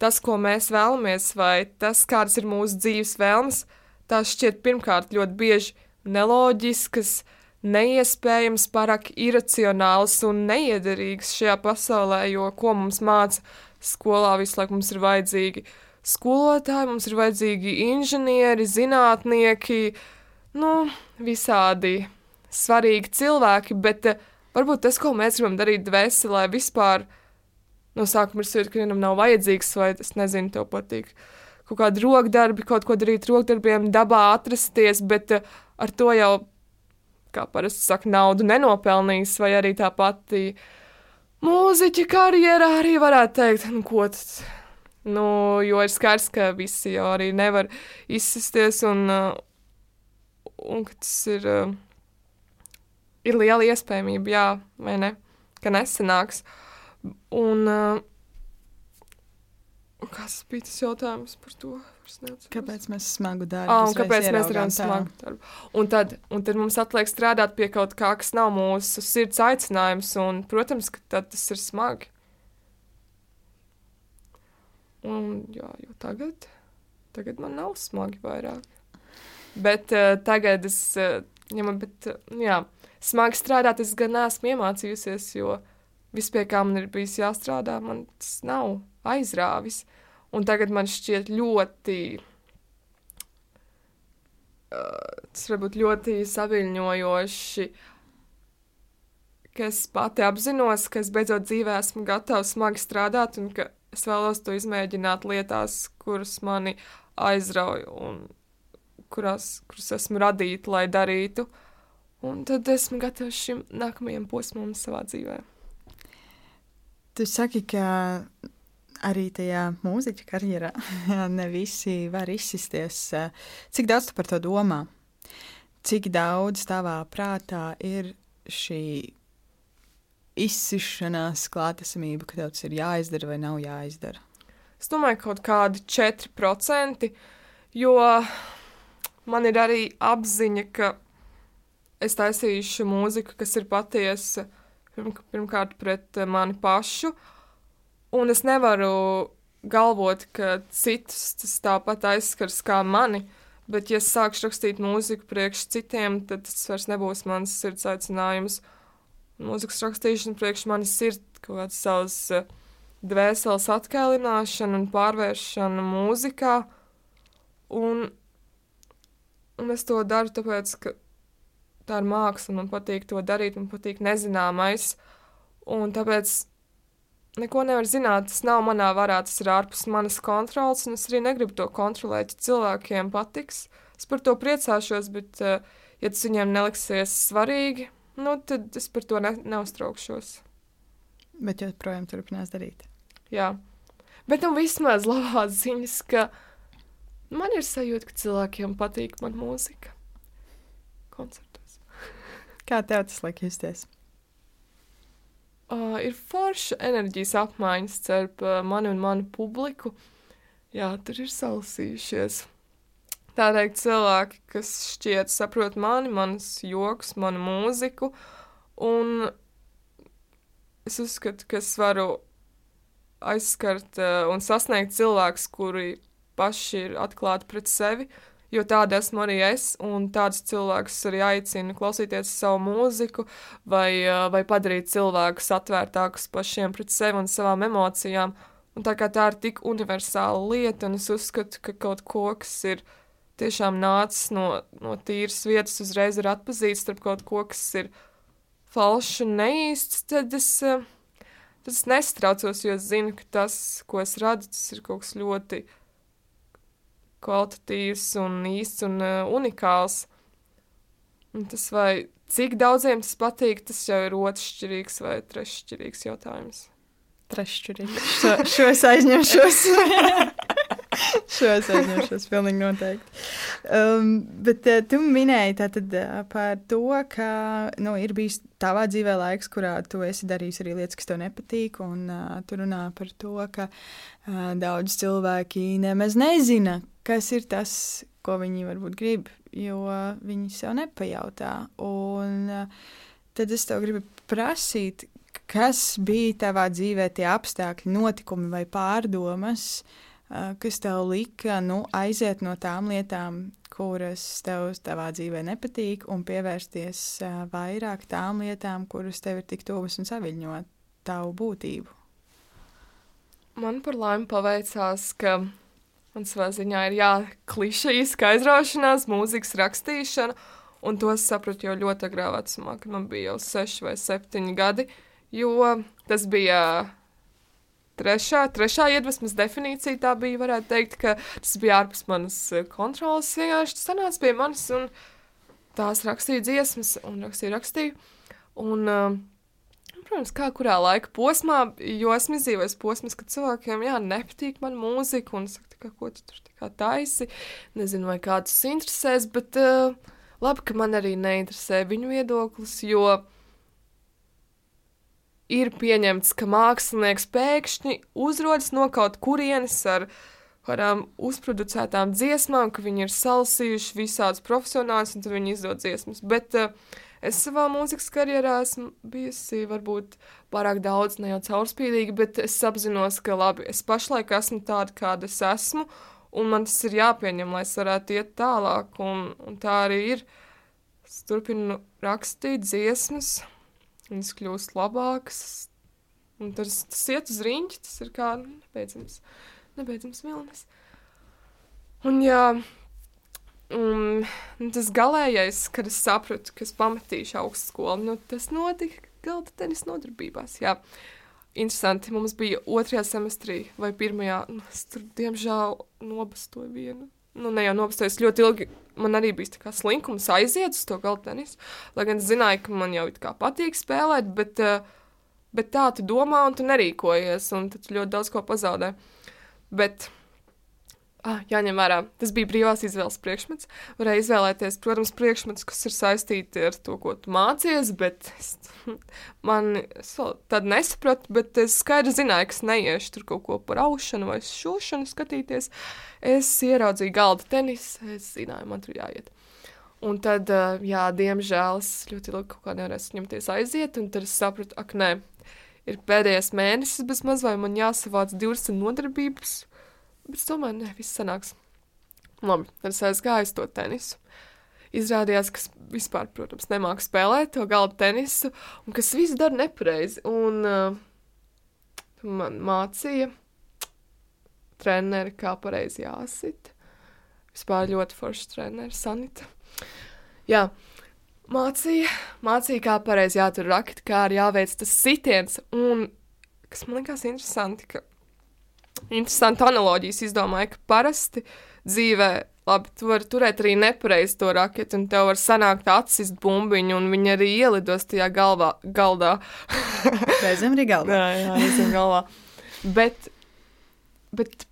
tas, ko mēs vēlamies, vai tas, kādas ir mūsu dzīves vēlmes, tās šķiet pirmkārt ļoti bieži neloģiskas, neiespējams, pārāk iracionāls un neiederīgs šajā pasaulē, jo ko mums māca skolā visu laiku mums ir vajadzīgi skolotāji, mums ir vajadzīgi inženieri, zinātnieki, nu, visādi svarīgi cilvēki, bet uh, varbūt tas, ko mēs gribam darīt dvēselē, vispār no sākuma ir sajūta, ka vienam nav vajadzīgs, vai es nezinu, tev patīk kaut kādi rokdarbi, kaut ko darīt rokdarbiem, dabā atrasties, bet uh, ar to jau, kā parasti saka, naudu nenopelnīs, vai arī tā pati mūziķa karjerā arī varētu teikt, nu, ko tas Nu, jo ir skaidrs, ka visi jau arī nevar izsisties, un, uh, un ka tas ir, uh, ir liela iespējamība, jā, vai ne, ka nesanāks. Un, uh, kas bija tas jautājums par to? Kāpēc mēs smagu darbu darām? Kāpēc mēs darām smagu darbu? Un tad, un tad mums atliek strādāt pie kaut kā, kas nav mūsu sirds aicinājums, un, protams, ka tas ir smagi. Un, jā, jo tagad, tagad man nav smagi vairāk. Bet uh, tagad es, uh, ja man, bet, uh, jā, smagi strādāt es gan neesmu iemācījusies, jo viss, pie kā man ir bijis jāstrādā, man tas nav aizrāvis. Un tagad man šķiet ļoti uh, tas var būt ļoti saviņojoši. Ka es pati apzinos, ka es beidzot dzīvē esmu gatava smagi strādāt, un ka es vēlos to izmēģināt lietās, kuras mani aizrauja un kurās, kuras esmu radīta, lai darītu. Un tad esmu gatavs šim nākamajam posmam savā dzīvē. Tu saki, ka arī tajā mūziķa karjerā ne visi var izsisties. Cik daudz tu par to domā? Cik daudz tavā prātā ir šī izsišanās klātesamība, ka tev tas ir jāizdara vai nav jāizdara? Es domāju, ka kaut kādi 4%, jo man ir arī apziņa, ka es taisīšu mūziku, kas ir patiesa pirmkārt pret mani pašu, Un es nevaru galvot, ka citus tas tāpat aizskars kā mani, bet, ja es sākšu rakstīt mūziku priekš citiem, tad tas vairs nebūs mans sirds aicinājums. Mūzikas rakstīšana priekš manis ir kaut kāds savs uh, dvēseles atkēlināšana un pārvēršana mūzikā. Un, un es to daru tāpēc, ka tā ir māksla, man patīk to darīt, man patīk nezināmais. Un tāpēc neko nevar zināt. Tas nav manā varā, tas ir ārpus manas kontrolas, un es arī negribu to kontrolēt. Ja cilvēkiem patiks, es par to priecāšos, bet, uh, ja tas viņiem neliksies svarīgi, nu, tad es par to ne, neuztraukšos. Bet jūs joprojām turpinās darīt. Jā, bet nu vismaz labās ziņas, ka man ir sajūta, ka cilvēkiem patīk man mūzika koncertos. Kā tev tas liek justies? uh, ir forša enerģijas apmaiņas starp uh, mani un manu publiku. Jā, tur ir salasījušies. Tā teikt, cilvēki, kas šķiet saprot mani, manas joks, manu mūziku, un es uzskatu, ka es varu aizskart uh, un sasniegt cilvēkus, kuri paši ir atklāti pret sevi, uh, jo tāda esmu arī es, un tādus cilvēkus arī aicinu klausīties savu mūziku, vai, vai padarīt cilvēkus atvērtākus pašiem pret sevi un savām emocijām. Un tā kā tā ir tik universāla lieta, un es uzskatu, ka kaut ko, kas ir tiešām nācis no, no tīras vietas, uzreiz ir atpazīts starp kaut ko, kas ir falšs un neīsts, tad es, tad es nestraucos, jo es zinu, ka tas, ko es radu, tas ir kaut kas ļoti kvalitatīvs un īsts un uh, unikāls. Un tas vai cik daudziem tas patīk, tas jau ir otršķirīgs vai treššķirīgs jautājums. Treššķirīgs. Šo, šo es aizņemšos. šo es aizņemšos, pilnīgi noteikti. Um, bet uh, tu minēji tātad uh, par to, ka nu, ir bijis tavā dzīvē laiks, kurā tu esi darījis arī lietas, kas tev nepatīk, un uh, tu runā par to, ka uh, daudz cilvēki nemaz nezina, kas ir tas, ko viņi varbūt grib, jo viņi sev nepajautā. Un tad es tev gribu prasīt, kas bija tavā dzīvē tie apstākļi, notikumi vai pārdomas, kas tev lika nu, aiziet no tām lietām, kuras tev tavā dzīvē nepatīk, un pievērsties vairāk tām lietām, kuras tev ir tik tuvas un saviņo tavu būtību. Man par laimi paveicās, ka Man savā ziņā ir jāklišejiska aizraušanās, mūzikas rakstīšana, un to es sapratu jau ļoti agrā vecumā, kad man bija jau seši vai septiņi gadi, jo tas bija trešā, trešā iedvesmas definīcija, tā bija, varētu teikt, ka tas bija ārpus manas kontrolas, vienkārši. Tas sanāca pie manis, un tās rakstīju dziesmas, un rakstīju, rakstīju, un uh, protams, kā kurā laika posmā, jo esmu izdzīvojis posms, kad cilvēkiem, jā, nepatīk man mūzika, un saka, kā, ko tu tur kā taisi, nezinu, vai kāds interesēs, bet uh, labi, ka man arī neinteresē viņu viedoklis, jo ir pieņemts, ka mākslinieks pēkšņi uzrodas no kaut kurienes ar kādām uzproducētām dziesmām, ka viņi ir salasījuši visādus profesionāļus, un tad viņi izdod dziesmas, bet uh, Es savā mūzikas karjerā esmu bijusi varbūt pārāk daudz, ne jau caurspīdīga, bet es apzinos, ka labi, es pašlaik esmu tāda, kāda es esmu, un man tas ir jāpieņem, lai es varētu iet tālāk, un, un tā arī ir. Es turpinu rakstīt dziesmas, un es kļūstu labāks, un tas, tas iet uz riņķi, tas ir kā nebeidzams, nebeidzams vilnis. Un jā, Un nu, tas galīgais, kad es sapratu, ka es pametīšu augstskolu, nu, tas notika galda tenisa nodarbībās. Jā. Interesanti, mums bija otrajā semestrī vai pirmajā, nu, es tur diemžēl nobastoju vienu. Nu, ne jau nobastoju, es ļoti ilgi, man arī bija tā kā slinkums aiziet uz to galda tenisu, lai gan zināju, ka man jau it kā patīk spēlēt, bet, bet tā tu domā un tu nerīkojies, un tad ļoti daudz ko pazaudē. Bet Ah, jāņem vērā, tas bija brīvās izvēles priekšmets. Varēja izvēlēties, protams, priekšmetus, kas ir saistīti ar to, ko tu mācies, bet es, man es tādu nesapratu, bet es skaidri zināju, ka es neiešu tur kaut ko par aušanu vai šūšanu skatīties. Es ieraudzīju galda tenisu, es zināju, man tur jāiet. Un tad, jā, diemžēl es ļoti ilgi kaut kā nevarēju ņemties aiziet, un tad es sapratu, ak, nē, ir pēdējais mēnesis bez maz, vai man jāsavāc 20 nodarbības Bet es domāju, ne, viss sanāks. Labi, tad es aizgāju uz to tenisu. Izrādījās, ka vispār, protams, nemāku spēlēt to galda tenisu, un kas viss dara nepareizi. Un uh, man mācīja treneri, kā pareizi jāsit. Vispār ļoti foršs treneris, Sanita. Jā, mācīja, mācīja, kā pareizi jātur rakti, kā arī jāveic tas sitiens. Un kas man likās interesanti, ka interesantu analoģijas izdomāju, ka parasti dzīvē, labi, tu vari turēt arī nepareizi to raketu, un tev var sanākt atsist bumbiņu, un viņa arī ielidos tajā galvā, galdā. Reizēm arī galvā. jā, jā, reizēm galvā. Bet, bet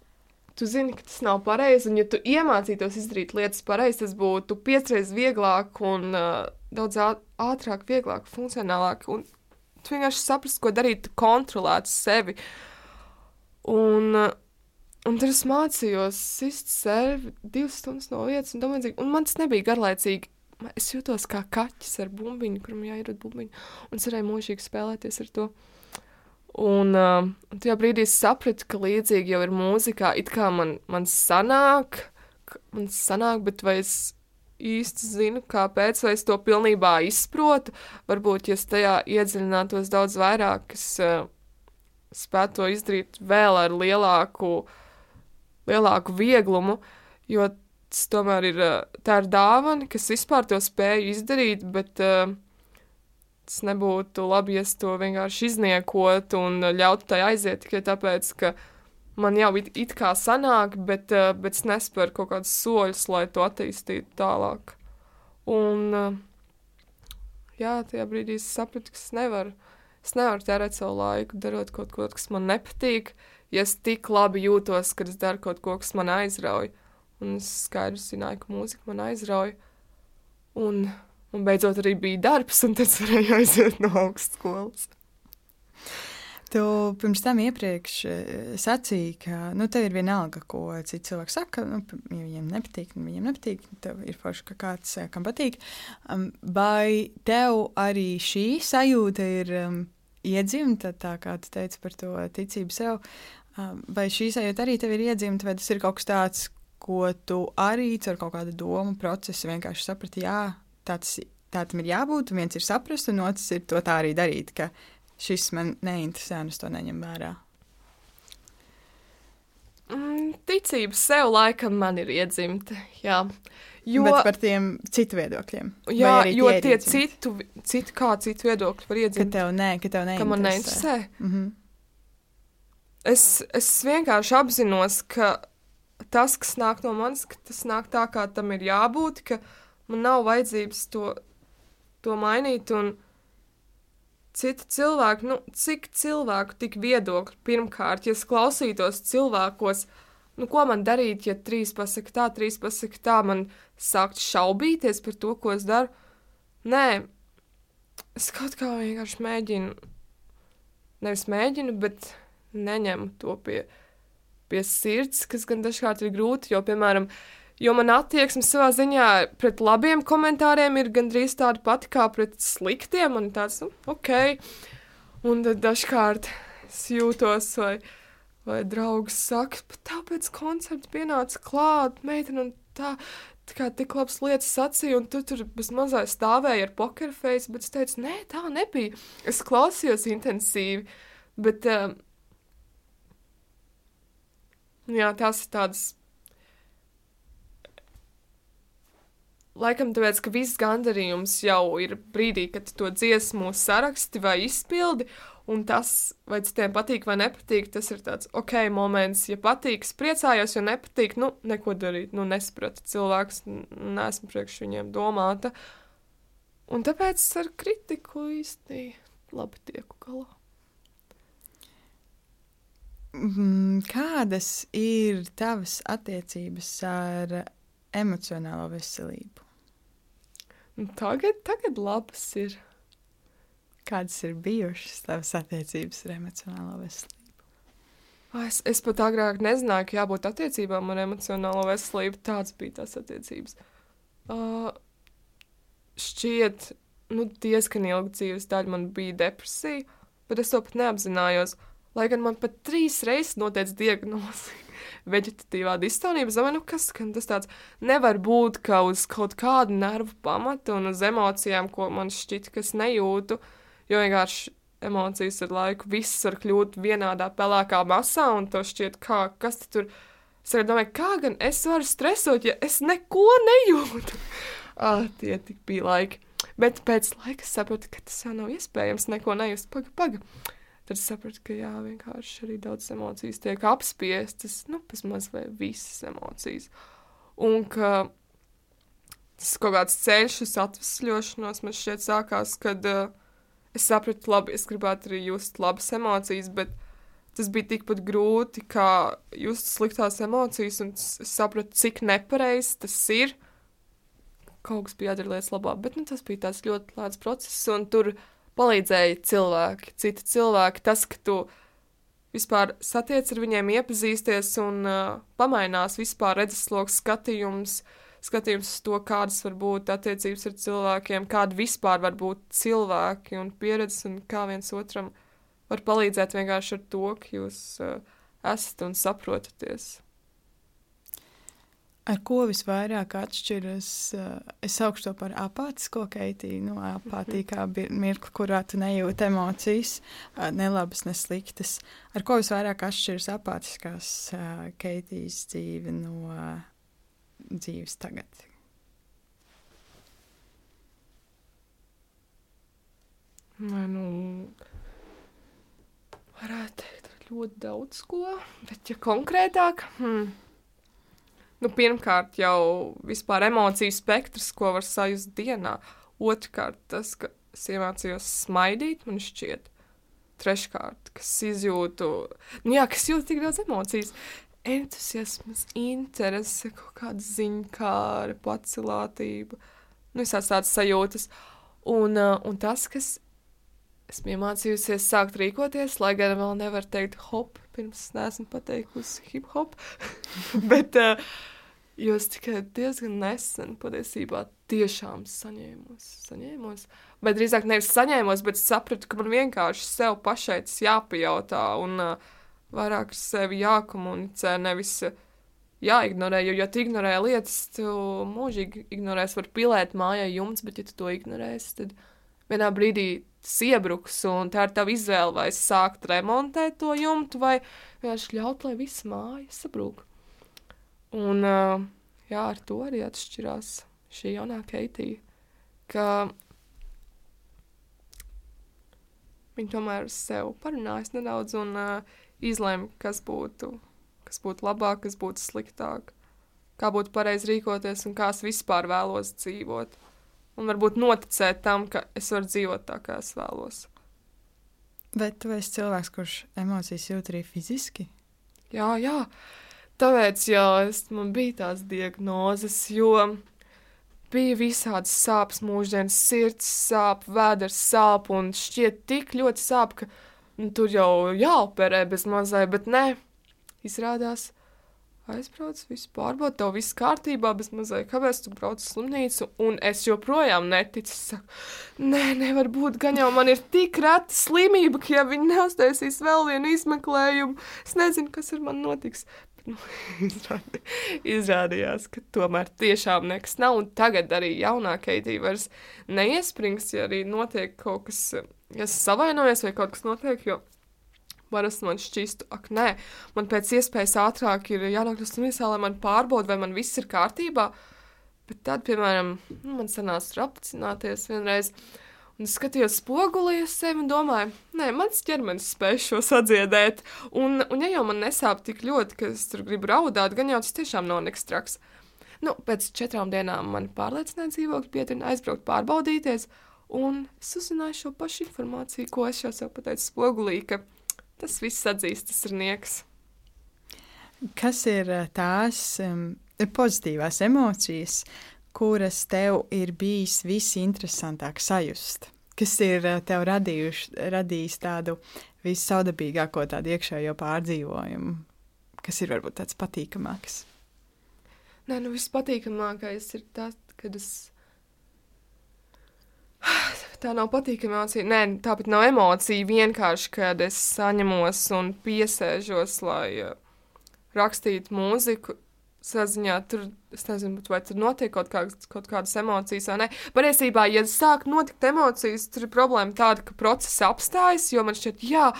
tu zini, ka tas nav pareizi, un ja tu iemācītos izdarīt lietas pareizi, tas būtu piecreiz vieglāk un uh, daudz ātrāk, vieglāk, funkcionālāk, un tu vienkārši saprast, ko darīt, tu kontrolētu sevi. Uh, Un, un tad es mācījos sist sevi divas stundas no vietas, un, domāju, un man tas nebija garlaicīgi. Es jutos kā kaķis ar bumbiņu, kuram jāierod bumbiņu, un es varēju mūžīgi spēlēties ar to. Un, uh, tajā brīdī es sapratu, ka līdzīgi jau ir mūzikā, it kā man, man sanāk, man sanāk, bet vai es īsti zinu, kāpēc, vai es to pilnībā izprotu. Varbūt, ja es tajā iedziļinātos daudz vairāk, es uh, spētu to izdarīt vēl ar lielāku, lielāku vieglumu, jo tas tomēr ir, tā ir dāvana, kas vispār to spēju izdarīt, bet uh, tas nebūtu labi, ja es to vienkārši izniekotu un ļautu tai aiziet tikai tāpēc, ka man jau it, it kā sanāk, bet, uh, bet es nespēru kaut kādus soļus, lai to attīstītu tālāk. Un, uh, jā, tajā brīdī es sapratu, ka es nevaru Es nevaru tērēt savu laiku, darot kaut ko, kas man nepatīk, ja es tik labi jūtos, kad es daru kaut ko, kas man aizrauj. Un es skaidri zināju, ka mūzika man aizrauj. Un, un beidzot arī bija darbs, un tad varēju aiziet no augstskolas. Tu pirms tam iepriekš eh, sacīji, ka nu, tev ir vienalga, ko citi cilvēki saka. Nu, ja viņiem nepatīk, nu, viņiem nepatīk. Tev ir forši, ka kāds eh, kam patīk. Um, vai tev arī šī sajūta ir um, iedzimta, tā kā tu teici par to ticību sev? Um, vai šī sajūta arī tev ir iedzimta, vai tas ir kaut kas tāds, ko tu arī ar kaut kādu domu procesu vienkārši saprati, jā, tāds, tā tam ir jābūt, un viens ir saprast, un otrs ir to tā arī darīt. Ka, šis man neinteresē, un es to neņemu vērā. Mm, ticība sev laikam man ir iedzimta. Jā. Jo, Bet par tiem citu viedokļiem. Jā, jo tie, tie citu, citu, kā citu viedokļi var iedzimt. Ka tev nē, ka tev neinteresē. Ka man neinteresē. Mm -hmm. es, es vienkārši apzinos, ka tas, kas nāk no manis, ka tas nāk tā, kā tam ir jābūt, ka man nav vajadzības to, to mainīt. Un, citi cilvēki, nu, cik cilvēku tik viedokļi pirmkārt, ja es klausītos cilvēkos, nu, ko man darīt, ja trīs pasaka tā, trīs pasaka tā, man sākt šaubīties par to, ko es daru. Nē, es kaut kā vienkārši mēģinu, nevis mēģinu, bet neņemu to pie, pie sirds, kas gan dažkārt ir grūti, jo, piemēram, uh, Jo man attieksme savā ziņā pret labiem komentāriem ir gandrīz tāda pati kā pret sliktiem. Man tāds, nu, ok. Un dažkārt es jūtos, vai, vai draugs saka, bet tāpēc koncepts pienāca klāt, meitene, un tā, tā kā tik labas lietas sacīja, un tu tur bez mazā stāvēji ar pokerfeisu, bet es teicu, nē, tā nebija. Es klausījos intensīvi, bet, um, jā, tās ir tādas laikam tāpēc, ka viss gandarījums jau ir brīdī, kad to dziesmu saraksti vai izpildi, un tas, vai citiem patīk vai nepatīk, tas ir tāds ok moments. Ja patīk, priecājos, ja nepatīk, nu, neko darīt, nu, nesapratu cilvēks, nesmu priekš viņiem domāta. Un tāpēc ar kritiku īsti labi tieku galā. Mm, kādas ir tavas attiecības ar emocionālo veselību? Nu, tagad, tagad labas ir. Kādas ir bijušas tavas attiecības ar emocionālo veselību? Es, es pat agrāk nezināju, ka jābūt attiecībām ar emocionālo veselību. Tāds bija tās attiecības. Uh, šķiet, nu, diezgan ilga dzīves daļa man bija depresija, bet es to pat neapzinājos. Lai gan man pat trīs reizes noteica diagnozi veģetatīvā distonija, es domāju, nu kas tas tāds nevar būt, ka uz kaut kādu nervu pamatu un uz emocijām, ko man šķiet, ka es nejūtu, jo vienkārši emocijas ar laiku viss var kļūt vienādā pelēkā masā, un to šķiet, kā, kas tur, es arī domāju, kā gan es varu stresot, ja es neko nejūtu. ah, tie tik bija laiki. Bet pēc laika sapratu, ka tas jau nav iespējams neko nejust. Paga, paga tad es sapratu, ka jā, vienkārši arī daudz emocijas tiek apspiestas, nu, vismaz vai visas emocijas. Un ka tas kaut kāds ceļš uz atvesļošanos man šķiet sākās, kad uh, es sapratu, labi, es gribētu arī just labas emocijas, bet tas bija tikpat grūti, kā just sliktās emocijas, un es sapratu, cik nepareizi tas ir. Kaut kas bija jādara lietas labāk, bet nu, tas bija tāds ļoti lēts process, un tur palīdzēja cilvēki, citi cilvēki. Tas, ka tu vispār satiec ar viņiem, iepazīsties un uh, pamainās vispār redzesloks skatījums, skatījums uz to, kādas var būt attiecības ar cilvēkiem, kāda vispār var būt cilvēki un pieredzes un kā viens otram var palīdzēt vienkārši ar to, ka jūs uh, esat un saprotaties. Ar ko visvairāk atšķiras? Eh, es saukšu to par apātisko keitīju. Nu, apātija kā mirkli, kurā tu nejūti emocijas, eh, ne labas, ne sliktas. Ar ko visvairāk atšķiras apātiskās eh, keitijas dzīve no dzīves tagad? Vai nu, varētu teikt ļoti daudz ko, bet ja konkrētāk. Hmm. Nu, pirmkārt, jau vispār emociju spektrs, ko var sajust dienā. Otrkārt, tas, ka es iemācījos smaidīt, man šķiet. Treškārt, kas izjūtu, nu jā, kas jūt tik daudz emocijas. Entuziasms, interese, kaut kāda ziņkāra, pacilātība, nu, visāds tādas sajūtas. Un, uh, un tas, kas esmu iemācījusies sākt rīkoties, lai gan vēl nevaru teikt hop, pirms neesmu pateikusi hip hop. Bet uh, Jo es tikai diezgan nesen patiesībā tiešām saņēmos, saņēmos. Bet drīzāk nevis saņēmos, bet sapratu, ka man vienkārši sev pašai tas jāpajautā un uh, vairāk sevi jākomunicē, nevis jāignorē. Jo, ja tu ignorē lietas, tu mūžīgi ignorēsi, var pilēt mājai jumts, bet ja tu to ignorēsi, tad vienā brīdī tas iebruks, un tā ir tava izvēle, vai sākt remontēt to jumtu, vai vienkārši ļaut, lai viss māja sabrūk. Un uh, jā, ar to arī atšķirās šī jaunā Keitija, ka viņa tomēr sev parunājas nedaudz un uh, izlēma, kas būtu, kas būtu labāk, kas būtu sliktāk, kā būtu pareizi rīkoties un kā es vispār vēlos dzīvot. Un varbūt noticēt tam, ka es varu dzīvot tā, kā es vēlos. Bet tu esi cilvēks, kurš emocijas jūt arī fiziski? Jā, jā. Tāpēc jā, es, man bija tās diagnozes, jo bija visādas sāpes mūždienas, sirds sāp, vēders sāp un šķiet tik ļoti sāp, ka nu, tur jau jāoperē bez mazai, bet nē, izrādās. Aizbrauc, visu pārbaudīt, tev viss kārtībā, bez mazai kāpēc tu brauc uz slimnīcu, un es joprojām neticu. Saku, nē, nevar būt, gan jau man ir tik reta slimība, ka ja viņi neuztaisīs vēl vienu izmeklējumu, es nezinu, kas ar mani notiks nu, izrādījās, ka tomēr tiešām nekas nav. Un tagad arī jaunā Keitija vairs neiesprings, ja arī notiek kaut kas, ja es savainojos vai kaut kas notiek, jo parasti man šķistu, ak, nē, man pēc iespējas ātrāk ir jānokļūst slimnīcā, lai man pārbauda, vai man viss ir kārtībā. Bet tad, piemēram, nu, man sanāca apcināties vienreiz. Un es skatījos spogulī uz sevi un domāju, nē, mans ķermenis spēj šo sadziedēt. Un, un ja jau man nesāp tik ļoti, ka es tur gribu raudāt, gan jau tas tiešām nav nekas traks. Nu, pēc četrām dienām man pārliecināja dzīvokļu pieturni aizbraukt pārbaudīties, un es uzzināju šo pašu informāciju, ko es jau sev pateicu spogulī, ka tas viss atzīstas ir nieks. Kas ir eh, tās um, pozitīvās emocijas, kuras tev ir bijis visinteresantāk sajust? Kas ir eh, tev radījuši, radījis tādu vissaudabīgāko tādu iekšējo pārdzīvojumu, kas ir varbūt tāds patīkamāks? Nē, nu vispatīkamākais ir tas, kad es. Tā nav patīkama emocija. Nē, tāpat nav emocija. Vienkārši, kad es saņemos un piesēžos, lai uh, rakstītu mūziku, saziņā tur, es nezinu, vai tur notiek kaut, kā, kaut kādas emocijas vai nē. Patiesībā, ja sāk notikt emocijas, tur ir problēma tāda, ka process apstājas, jo man šķiet, jā,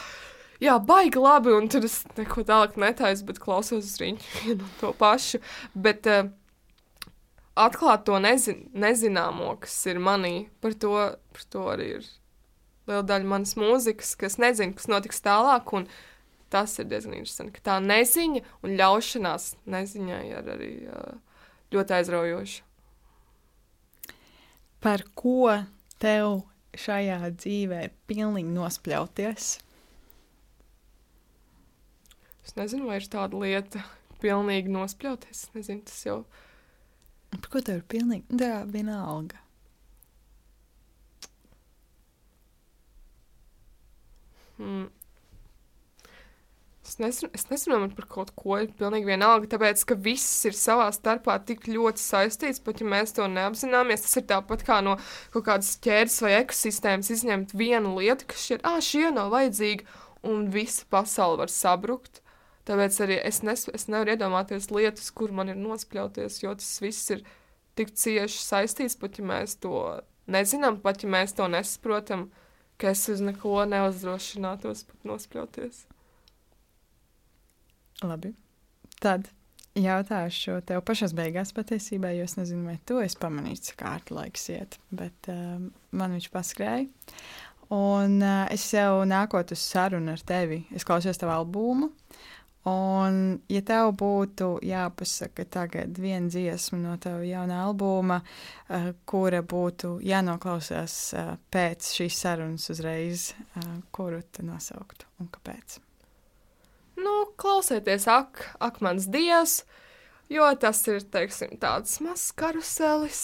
jā, baigi labi, un tur es neko tālāk netaisu, bet klausos uz riņķu vienu to pašu. Bet uh, atklāt to nezin, nezināmo, kas ir manī, par to, par to arī ir liela daļa manas mūzikas, kas nezinu, kas notiks tālāk. Un, uh, tas ir diezgan interesanti. Tā neziņa un ļaušanās neziņai ir arī ļoti aizraujoša. Par ko tev šajā dzīvē ir pilnīgi nospļauties? Es nezinu, vai ir tāda lieta, pilnīgi nospļauties. Es nezinu, tas jau. Par ko tev ir pilnīgi? Jā, vienalga. Hmm. Es, nesru, es nesaprotu par kaut ko, pilnīgi vienalga, tāpēc, ka viss ir savā starpā tik ļoti saistīts, pat ja mēs to neapzināmies. Tas ir tāpat kā no kaut kādas ķēdes vai ekosistēmas izņemt vienu lietu, kas šķiet, ah, šī nav vajadzīga, un visa pasaule var sabrukt. Tāpēc arī es, nes, es nevaru iedomāties lietas, kur man ir nospļauties, jo tas viss ir tik cieši saistīts, pat ja mēs to nezinām, pat ja mēs to nesaprotam, ka es uz neko neuzdrošinātos pat nospļauties. Labi. Tad jautāšu tev pašās beigās patiesībā, jo es nezinu, vai tu esi pamanījis, cik ārti laiks iet, bet uh, man viņš paskrēja. Un uh, es jau nākot uz sarunu ar tevi, es klausījos tavu albumu. Un, ja tev būtu jāpasaka tagad viena dziesma no tava jaunā albuma, uh, kura būtu jānoklausās uh, pēc šīs sarunas uzreiz, uh, kuru tu nosauktu un kāpēc? Nu, klausieties, ak, ak mans dievs, jo tas ir, teiksim, tāds mazs karuselis.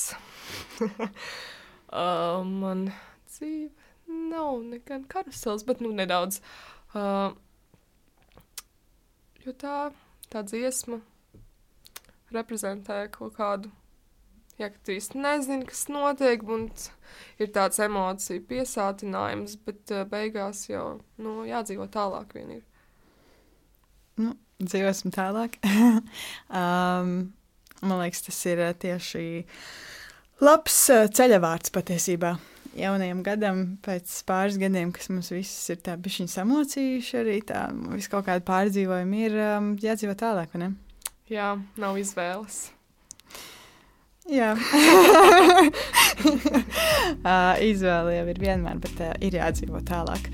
uh, man dzīve nav negan karuselis, bet, nu, nedaudz. Uh, jo tā, tā dziesma reprezentē kaut kādu ja tu īsti nezini, kas notiek, un ir tāds emociju piesātinājums, bet uh, beigās jau nu, jādzīvo tālāk. Ir nu, dzīvosim tālāk. um, man liekas, tas ir uh, tieši labs uh, ceļavārds patiesībā. Jaunajam gadam, pēc pāris gadiem, kas mums visus ir tā bišķiņi samocījuši, arī tā, viss kaut kāda pārdzīvojuma ir um, jādzīvo tālāk, vai ne? Jā, nav izvēles. Jā, izvēle jau ir vienmēr, bet uh, ir jādzīvo tālāk.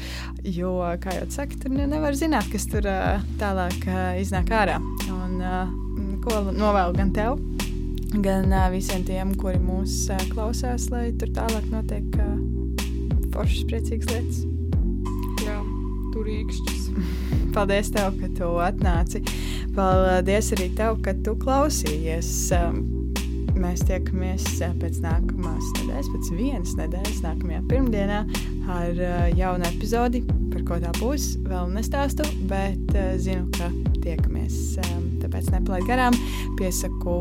Jo, kā jau saka, tur nevar zināt, kas tur uh, tālāk uh, iznāk ārā. Un, uh, ko novēlu gan tev, gan uh, visiem tiem, kuri mūs uh, klausās, lai tur tālāk notiek uh, foršas, priecīgas lietas. Jā, tur īkšķis. Paldies, tev, ka tu atnāci. Paldies arī tev, ka tu klausījies. Um, Mēs tiekamies eh, pēc nākamās nedēļas, pēc vienas nedēļas, nākamajā pirmdienā ar uh, jaunu epizodi. Par ko tā būs, vēl nestāstu, bet uh, zinu, ka tiekamies. Tāpēc nepalaid garām, piesaku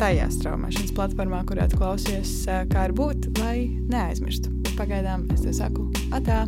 tajā straumēšanas platformā, kurā klausies, kā ir būt, lai neaizmirstu. Pagaidām es te saku, atā!